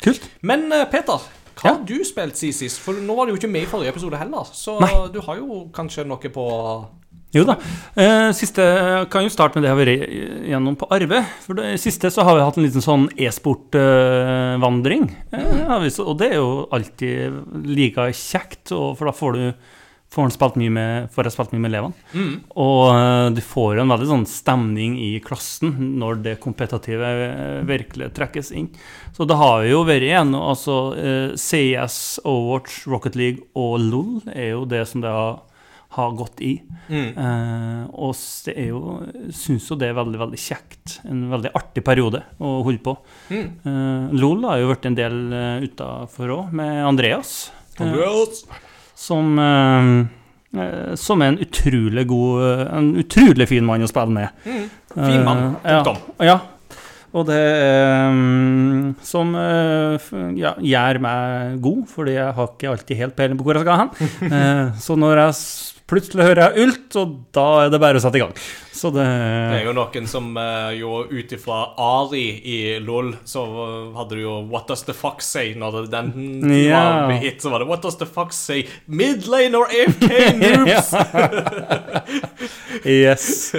Kult. Men eh, Peter, hva Ja. har du spilt siden sist? For nå var du jo ikke med i forrige episode heller, så Nei. du har jo kanskje noe på Jo da. Eh, siste kan jo starte med det jeg har vært gjennom på Arve. For det siste så har vi hatt en liten sånn e-sport-vandring. Eh, har vi så- og det er jo alltid like kjekt, for da får du mye med, får jeg spilt mye med elevene. Og eh, du får en veldig sånn stemning i klassen når det kompetative eh, virkelig trekkes inn. Så det har jo vært igjen, altså eh, CS, Overwatch, Rocket League og LOL er jo det som det har, har gått i. Eh, og det er jo, syns jo det er veldig, veldig kjekt. En veldig artig periode å holde på. Eh, LOL har jo vært en del utafor òg, med Andreas. eh, som, eh, eh, som er en utrolig god eh, En utrolig fin mann å spille med. Fin mann. Eh, Punktum. Ja. ja. Og det mm, som eh, ja, gjør meg god, fordi jeg har ikke alltid helt peiling på hvor jeg skal hen. Eh, så når jeg plutselig hører jeg ult, og da er det bare å sette i gang. Så det, Det er jo noen som eh, jo ut ifra Ari i LOL, så hadde du jo What does the fox say? Når den Ja. var hit, så var det What does the fox say? Midlane or AFK noobs? Yes.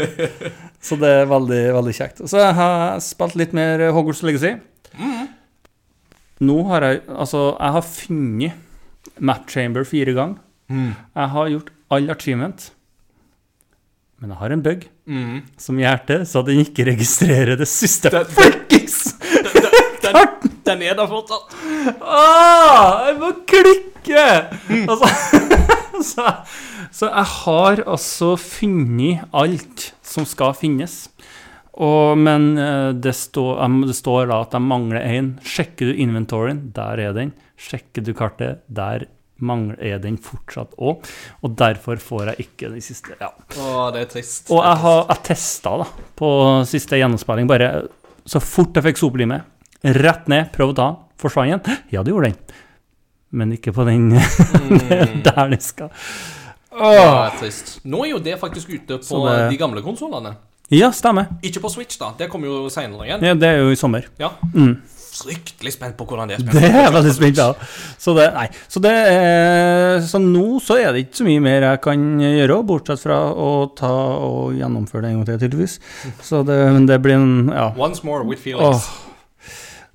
Så det er veldig, veldig kjekt. Så jeg har spilt litt mer Hogwarts Legacy. Nå har jeg Altså, jeg har funnet Map Chamber fire ganger. Jeg har gjort all achievement. Men jeg har en bug som gjør det, så den ikke registrerer det siste. Den- Fuckings! Den, den er der fortsatt. Ah, jeg må klikke! Altså, så, så jeg har altså funnet alt som skal finnes. Og, men eh, det står, det står da at jeg mangler én. Sjekker du inventoryen, der er den. Sjekker du kartet, der mangler er den fortsatt òg. Og derfor får jeg ikke de siste. Ja. Åh, det er trist. Og jeg har jeg testa da, på siste gjennomspilling, bare så fort jeg fikk sopelimet. Rett ned, prøv å ta den. Forsvant igjen. Ja, det gjorde den. Men ikke på den der den skal. Åh. det er trist. Nå er jo det faktisk ute på det- de gamle konsollene. Ja, stemmer. Ikke på Switch, da. Det kommer jo seinere igjen. Ja, det er jo i sommer. Ja. Fryktelig spent på hvordan det er Det er veldig spent ja. Så det, nei. Så det er, Så nå så er det ikke så mye mer jeg kan gjøre, bortsett fra å ta og gjennomføre det en gang til, tydeligvis. Så det, men det blir en Ja. Once more with feelings. Åh.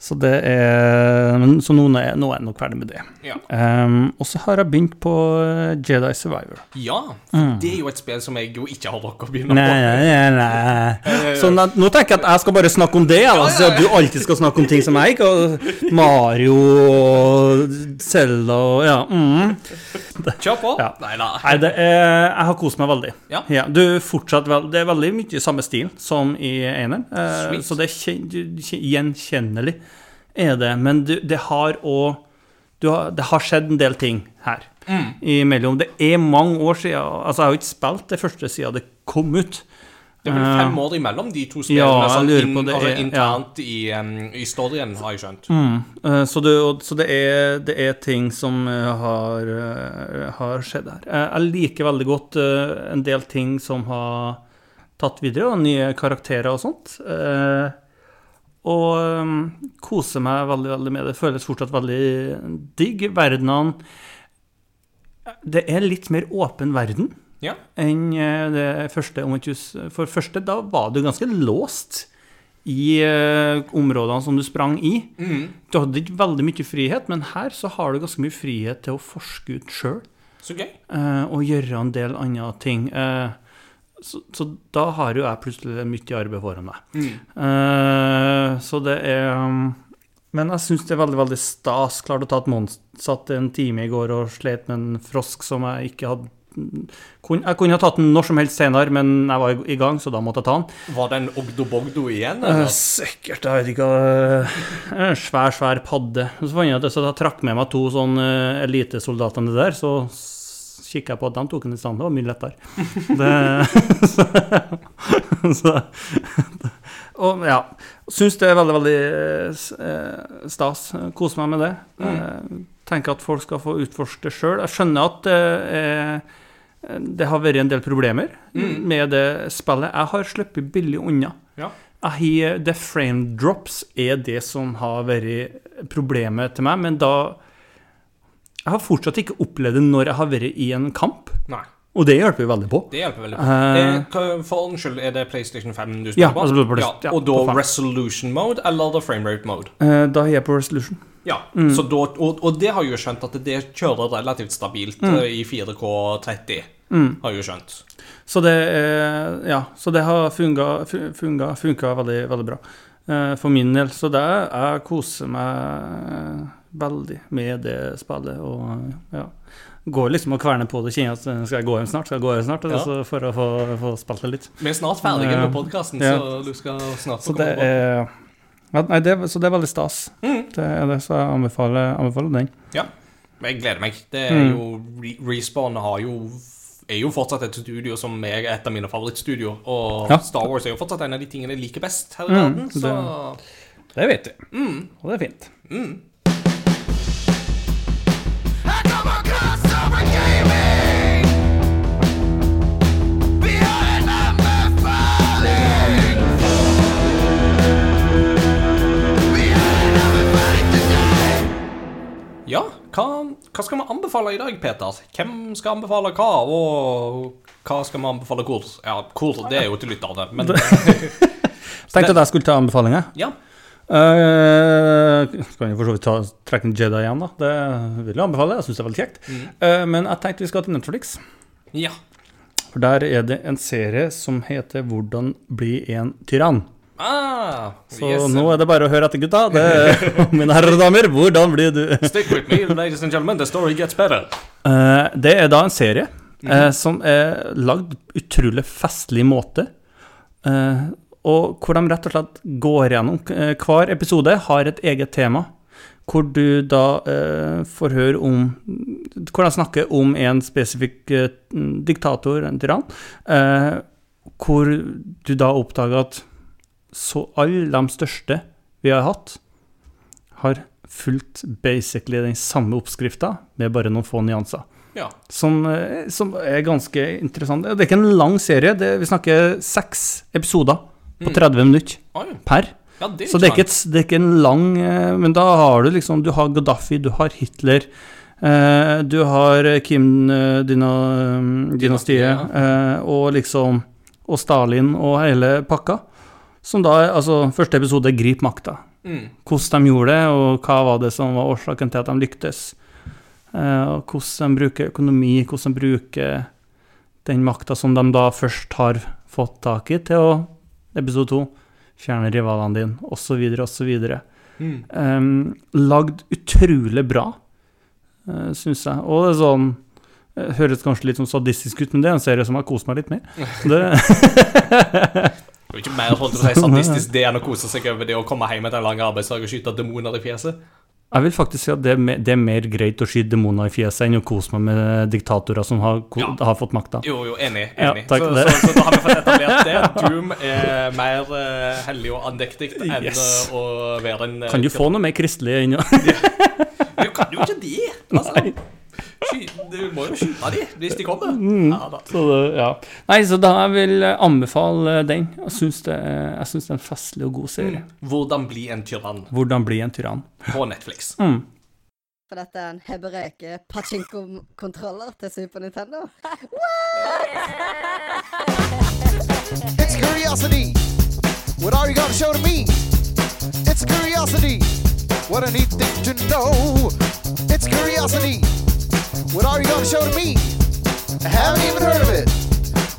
Så det er Så nå er, nå er jeg nok ferdig med det. Ja. Um, og så har jeg begynt på eh, Jedi Survivor. ja, for det er jo et spill som jeg jo ikke har rukket å begynne på. nei, nei. nei. Så nå, nå tenker jeg at jeg skal bare snakke om det, da, så at du alltid skal snakke om ting som jeg ikke Mario og Zelda og Ja. Mm. Kjør på. Ja. Nei da. Nei, det er, jeg har kost meg veldig. Ja. du fortsatt vel, Det er veldig mye i samme stil som i eneren, uh, så det er kjen, kjen- gjenkjennelig er det. Men du, det har òg Det har skjedd en del ting her Mm. imellom. Det er mange år siden Altså, jeg har jo ikke spilt det første siden det kom ut. Det er vel fem år imellom de to spillene, Ja, sånn det altså, er- internt i, um, i storyen, har jeg skjønt. Mm. Så, det, så det, er, det er ting som eh, har, eh, har skjedd her. Eh, Jeg liker veldig godt eh, en del ting som har tatt videre, og nye karakterer og sånt. Eh, Og um, koser meg veldig, veldig med det. Føles fortsatt veldig digg. Verdenene Det er litt mer åpen verden Ja. enn eh, det første. om ikke For første, da var du ganske låst i uh, områdene som du sprang i. Du hadde ikke veldig mye frihet, men her så har du ganske mye frihet til å forske ut sjøl. Så gøy. og gjøre en del andre ting. Eh, så, så da har jo jeg plutselig mye arbeid foran meg. Eh, så det er um, Men jeg syns det er veldig veldig stas. Klarte å ta et monster. Satt en time i går og slet med en frosk som jeg ikke hadde kun, Jeg kunne ha tatt den når som helst senere, men jeg var i- gang, så da måtte jeg ta den. Var det en Ogdo-Bogdo igjen? Eh, Eller? sikkert, jeg vet ikke En svær, svær padde. Så fant jeg ut at jeg trakk med meg to sånn uh, elitesoldater der, så kikka jeg på at de tok den i stand. Det var mye lettere. Så, så, og ja. Syns det er veldig, veldig eh, eh, stas. Koser meg med det. Mm. Tenker at folk skal få utforske det sjøl. Jeg skjønner at det er det har vært en del problemer med det spillet. Jeg har sluppet billig unna. Ja. Jeg det frame drops er det som har vært problemet til meg, men da Jeg har fortsatt ikke opplevd det når jeg har vært i en kamp, Nei. og det hjelper jo veldig på. Det hjelper veldig på. Eh, Eh, for ordens skyld, er det PlayStation 5 du Ja, spiller på? altså ja, og da resolution mode eller the frame rate mode? Eh, Da er jeg på resolution. Ja, Mm. så da, og, og det har jeg jo skjønt at det kjører relativt stabilt Mm. eh, i 4K30. Har jeg jo skjønt. Så det, er- ja, så det har funga, fu- funga, funka veldig, veldig bra eh, for min del. Så det, jeg koser meg veldig med det spillet. Og ja, går liksom og kverner på det. Kjenner at eh, skal jeg gå hjem snart? Skal jeg gå hjem snart? Ja. Altså, for å få, få spilt det litt. Vi er snart ferdige med Eh, podkasten, ja. så du skal snart Så få det komme på. er ja, Nei, det, så det er veldig stas. Mm. Det er det, så jeg anbefaler, anbefaler den. Ja, men jeg gleder meg. Det er Mm. jo Re Respawn har jo er jo fortsatt et studio som er et av mine favorittstudioer. Og Ja. Star Wars er jo fortsatt en av de tingene jeg liker best her i Mm, verden. Så Det vet du. mm, Og det er fint. mm. Ja, hva, hva skal vi anbefale i dag, Peter? Hvem skal anbefale hva, og hva skal vi anbefale hvor? Ja, hvor, det er jo til lytterne, men Tenkte at jeg skulle ta anbefalinger. ja. Uh, kan jo for så vidt ta, trekke en Jedi igjen, da. Det vil jeg anbefale. Jeg syns det er veldig kjekt. Mm. Uh, men jeg tenkte vi skal til Netflix. Ja. For der er det en serie som heter 'Hvordan bli en tyrann'. Ah, Så yes. nå er det bare å høre etter, gutta. Det, mine herrer og damer, hvordan blir du Stick with me, ladies and gentlemen. The story gets better. Uh, Det er da en serie eh, som er lagd utrolig festlig måte. eh, og hvor de rett og slett går gjennom eh, Hver episode har et eget tema. Hvor du da eh, får høre om Hvor de snakker om en spesifikk eh, diktator, en tyrann. Eh, hvor du da oppdager at så alle de største vi har hatt, har fulgt basically den samme oppskrifta, med bare noen få nyanser. Ja. Som, eh, som er ganske interessant. Det er ikke en lang serie. Det, vi snakker seks episoder på 30 minutter per. Ja, det Så det er, ikke et, det er ikke en lang eh, Men da har du liksom Du har Gaddafi, du har Hitler, eh, du har Kim eh, dynastiet, ja. eh, og liksom Og Stalin og hele pakka. Som da Altså, første episode er Grip makta. Mm. Hvordan de gjorde det, og hva var det som var årsaken til at de lyktes. Eh, og hvordan de bruker økonomi, hvordan de bruker den makta som de da først har fått tak i, til å Episode to fjerne rivalene dine, osv., osv. Mm. Um, lagd utrolig bra, uh, syns jeg. Og det er sånn eh, Høres kanskje litt sånn sadistisk ut, men det er en serie som har kost meg litt med. Det, Det er jo ikke mer holdt på å si sadistisk det enn å kose seg over det å komme hjem etter en lang arbeidsdag og skyte demoner i fjeset. Jeg vil faktisk si at det er, mer, det er mer greit å skyte demoner i fjeset enn å kose meg med diktatorer som har, Ja. har fått makta. Jo, jo, enig. Ja, takk så, så, så da har vi fått etablert det. Doom er mer uh, hellig og andektig enn Yes. eh, å være en eh, Kan du få noe mer kristelig ennå? ja. Du kan jo ikke det! Altså, sky, du må jo skyte de hvis de kommer. Mm. Ja, da. Så det, ja. Nei, så da vil jeg anbefale den. Jeg syns det, jeg syns det er en festlig og god serie. Hvordan bli en tyrann Hvordan bli en tyrann. på Netflix. Mm. For dette er en hebreke pachinko-kontroller til Super Nintendo. It's curiosity. What are you gonna show to me? It's curiosity. What a neat thing to know. It's curiosity. What are you gonna show to me? I haven't even heard of it.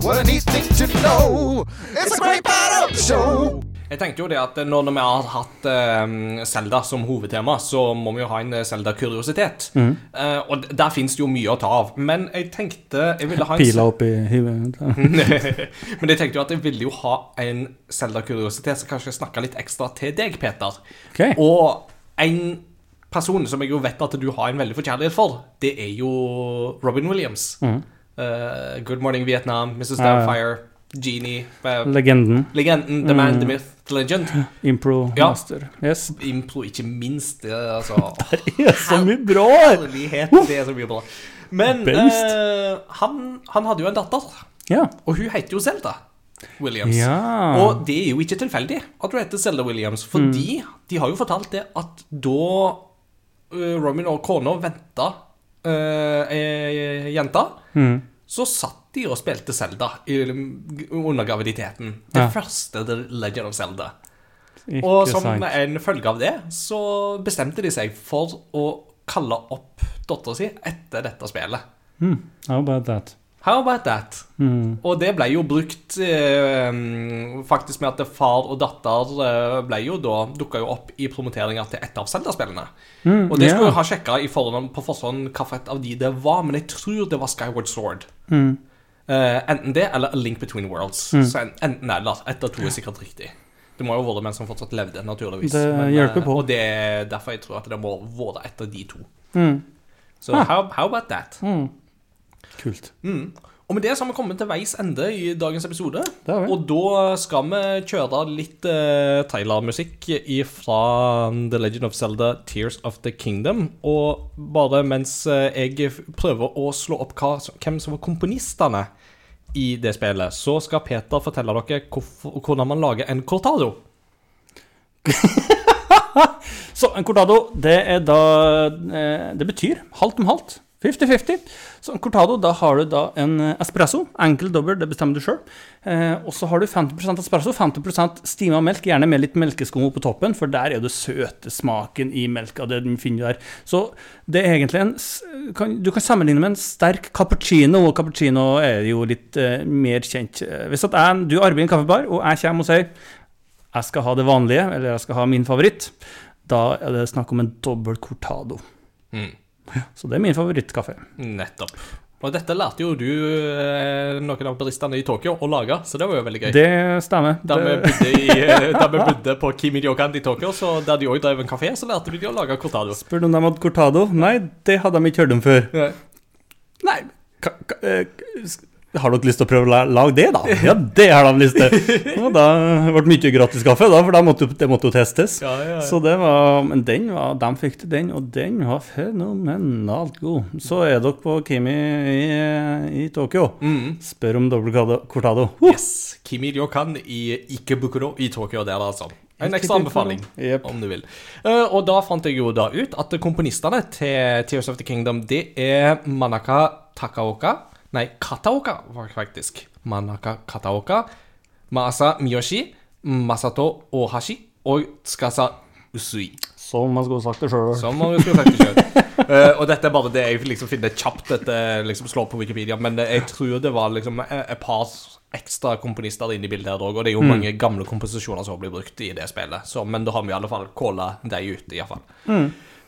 What a neat thing to know. It's a great part of the show. Jeg tenkte jo det at når vi har hatt Selda Zelda som hovedtema, så må vi jo ha en Zelda-kuriositet. Eh, og der fins det jo mye å ta av. Men jeg tenkte jeg ville ha en Pila opp i hivet. Men jeg tenkte jo at jeg ville jo ha en Zelda-kuriositet så kanskje snakker litt ekstra til deg, Peter. Okay. Og en person som jeg jo vet at du har en veldig forkjærlighet for, det er jo Robin Williams. Eh, Good Morning Vietnam, Mrs. Downfire. Genie uh, Legenden. Legenden, The Man, The Myth, The Legend. Impro Ja. master. Yes. Impro, ikke minst. Det, er altså, Det er så mye bra! Herlighet, det er så mye bra. Men eh, han, han hadde jo en datter, Ja. og hun heter jo Zelda Williams. ja. Og det er jo ikke tilfeldig at hun heter Zelda Williams, fordi de har jo fortalt det at da uh, Robin og kona venta uh, ei jente, så satt de og spilte Zelda i, under graviditeten. Det Ja. første The Legend of Zelda. Og som sant. en følge av det, så bestemte de seg for å kalle opp dattera si etter dette spillet. How about that? How about that? Og det ble jo brukt eh, faktisk med at far og datter eh, ble jo da dukka jo opp i promoteringa til et av Zelda-spillene. og det skulle ja. jeg ha sjekka på forhånd hvilket av de det var, men jeg tror det var Skyward Sword. Mm. Eh, enten det eller A Link Between Worlds. Så en, enten eller. Ett av to er sikkert riktig. Det må jo være menn som fortsatt levde, naturligvis. Det Men, hjelper eh, på. Og det er derfor jeg tror at det må være et av de to. Mm. Så how, how about that? Kult. Og med det så har vi kommet til veis ende i dagens episode. Og da skal vi kjøre litt uh, trailermusikk fra The Legend of Zelda Tears of the Kingdom. Og bare mens eh, jeg prøver å slå opp hva, hvem som var komponistene i det spillet, så skal Peter fortelle dere hvorfor, hvordan man lager en cortado. Så en cortado, det er da eh, Det betyr halvt om halvt. 50-50. Så en cortado, da har du da en eh, espresso. Enkel dobbel, det bestemmer du sjøl. Eh, og så har du 50% espresso, 50 stima melk, gjerne med litt melkeskum på toppen, for der er det søte smaken i melka. det den finner der. Så det er egentlig en kan, Du kan sammenligne med en sterk cappuccino, og cappuccino er jo litt eh, mer kjent. Eh, Hvis at jeg, du arbeider i en kaffebar, og jeg kommer og sier jeg skal ha det vanlige, eller jeg skal ha min favoritt, da er det snakk om en dobbel cortado. Mm. Så det er min favorittkaffe. Nettopp. Og dette lærte jo du eh, noen av baristene i Tokyo å lage, så det var jo veldig gøy. Det stemmer. Da vi bodde, i, eh, da vi bodde på Kimi-Yokan i Tokyo, så der de òg drev en kafé, så lærte vi de å lage cortado. spør du om de hadde cortado? Nei, det hadde de ikke hørt om før. Nei, Nei, ka, ka, eh, har dere lyst til å prøve å lage det, da? Ja, det har de lyst til. Og da ble det mye gratis kaffe, da, for det måtte, det måtte jo testes. Ja, ja, ja. Så det var, men den var, de fikk til den, og den var fenomenalt god. Så er dere på Kimi i, i Tokyo. Mm. Spør om dobbel cortado- Uh! Yes. Kimi Ryokan i Ikebukuro i Tokyo der, altså. En ekstra anbefaling, yep. om du vil. Uh, og da fant jeg jo da ut at komponistene til Tears of the Kingdom, det er Manaka Takaoka Nei, Kataoka, var faktisk. Manaka Kataoka, Masa Miyoshi, Masato Ohashi og Tsukasa Usui. Som man skulle sagt det sjøl. Som man skulle sagt det selv. Eh, og dette er bare det jeg liksom finner kjapt etter liksom slår på Wikipedia, men det- jeg tror det var liksom et et par ekstra komponister inne i bildet her òg, og det er jo mange gamle komposisjoner som blir brukt i det spillet. Så, men da har vi i alle fall calla de ut, iallfall.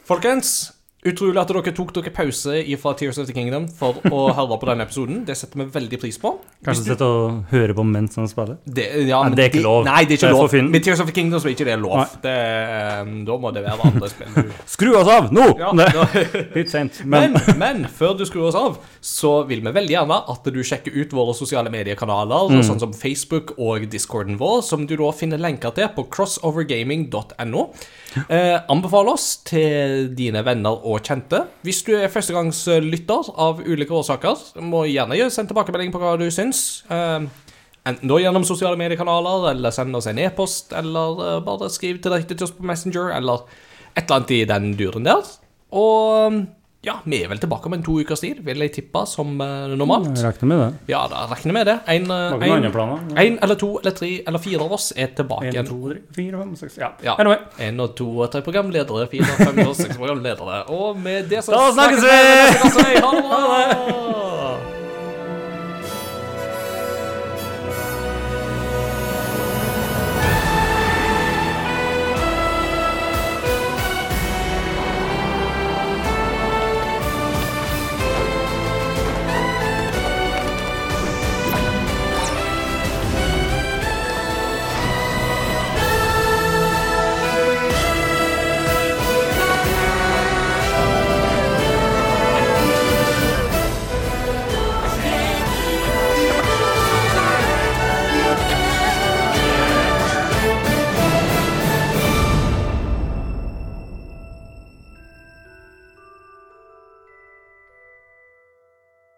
Folkens, utrolig at dere tok dere pause fra Tears of the Kingdom for å høre på denne episoden. Det setter vi veldig pris på. Kanskje du... sitte og høre på mens han spiller? Det, ja, men det er ikke lov. Nei, det er ikke lov. Med Tears of the Kingdom så er ikke det lov. Det, eh, da må det være andre spill. Skru oss av nå! Ja, Litt sent, men, Men, men før du skrur oss av, så vil vi veldig gjerne at du sjekker ut våre sosiale mediekanaler, sånn som Facebook og discorden vår, som du da finner lenker til på crossovergaming.no. Eh, anbefal oss til dine venner og kjente. Hvis du er førstegangslytter av ulike årsaker, må gjerne sende send tilbakemelding på hva du syns. Eh, Enten da gjennom sosiale mediekanaler, eller send oss en e-post, eller eh, bare skriv direkte til oss på Messenger, eller et eller annet i den duren der. Og ja, vi er vel tilbake om en to ukers tid, vil jeg tippe, som eh, normalt. jeg regner med det. Ja, da regner med det. En, eh, en, en eller to eller tre eller fire av oss er tilbake En, to, tre, fire, fem, seks Ja. Ja. Anyway. En og to og tre programledere, fire, fem og seks programledere. Og med det så Da snakkes vi! Ha det bra!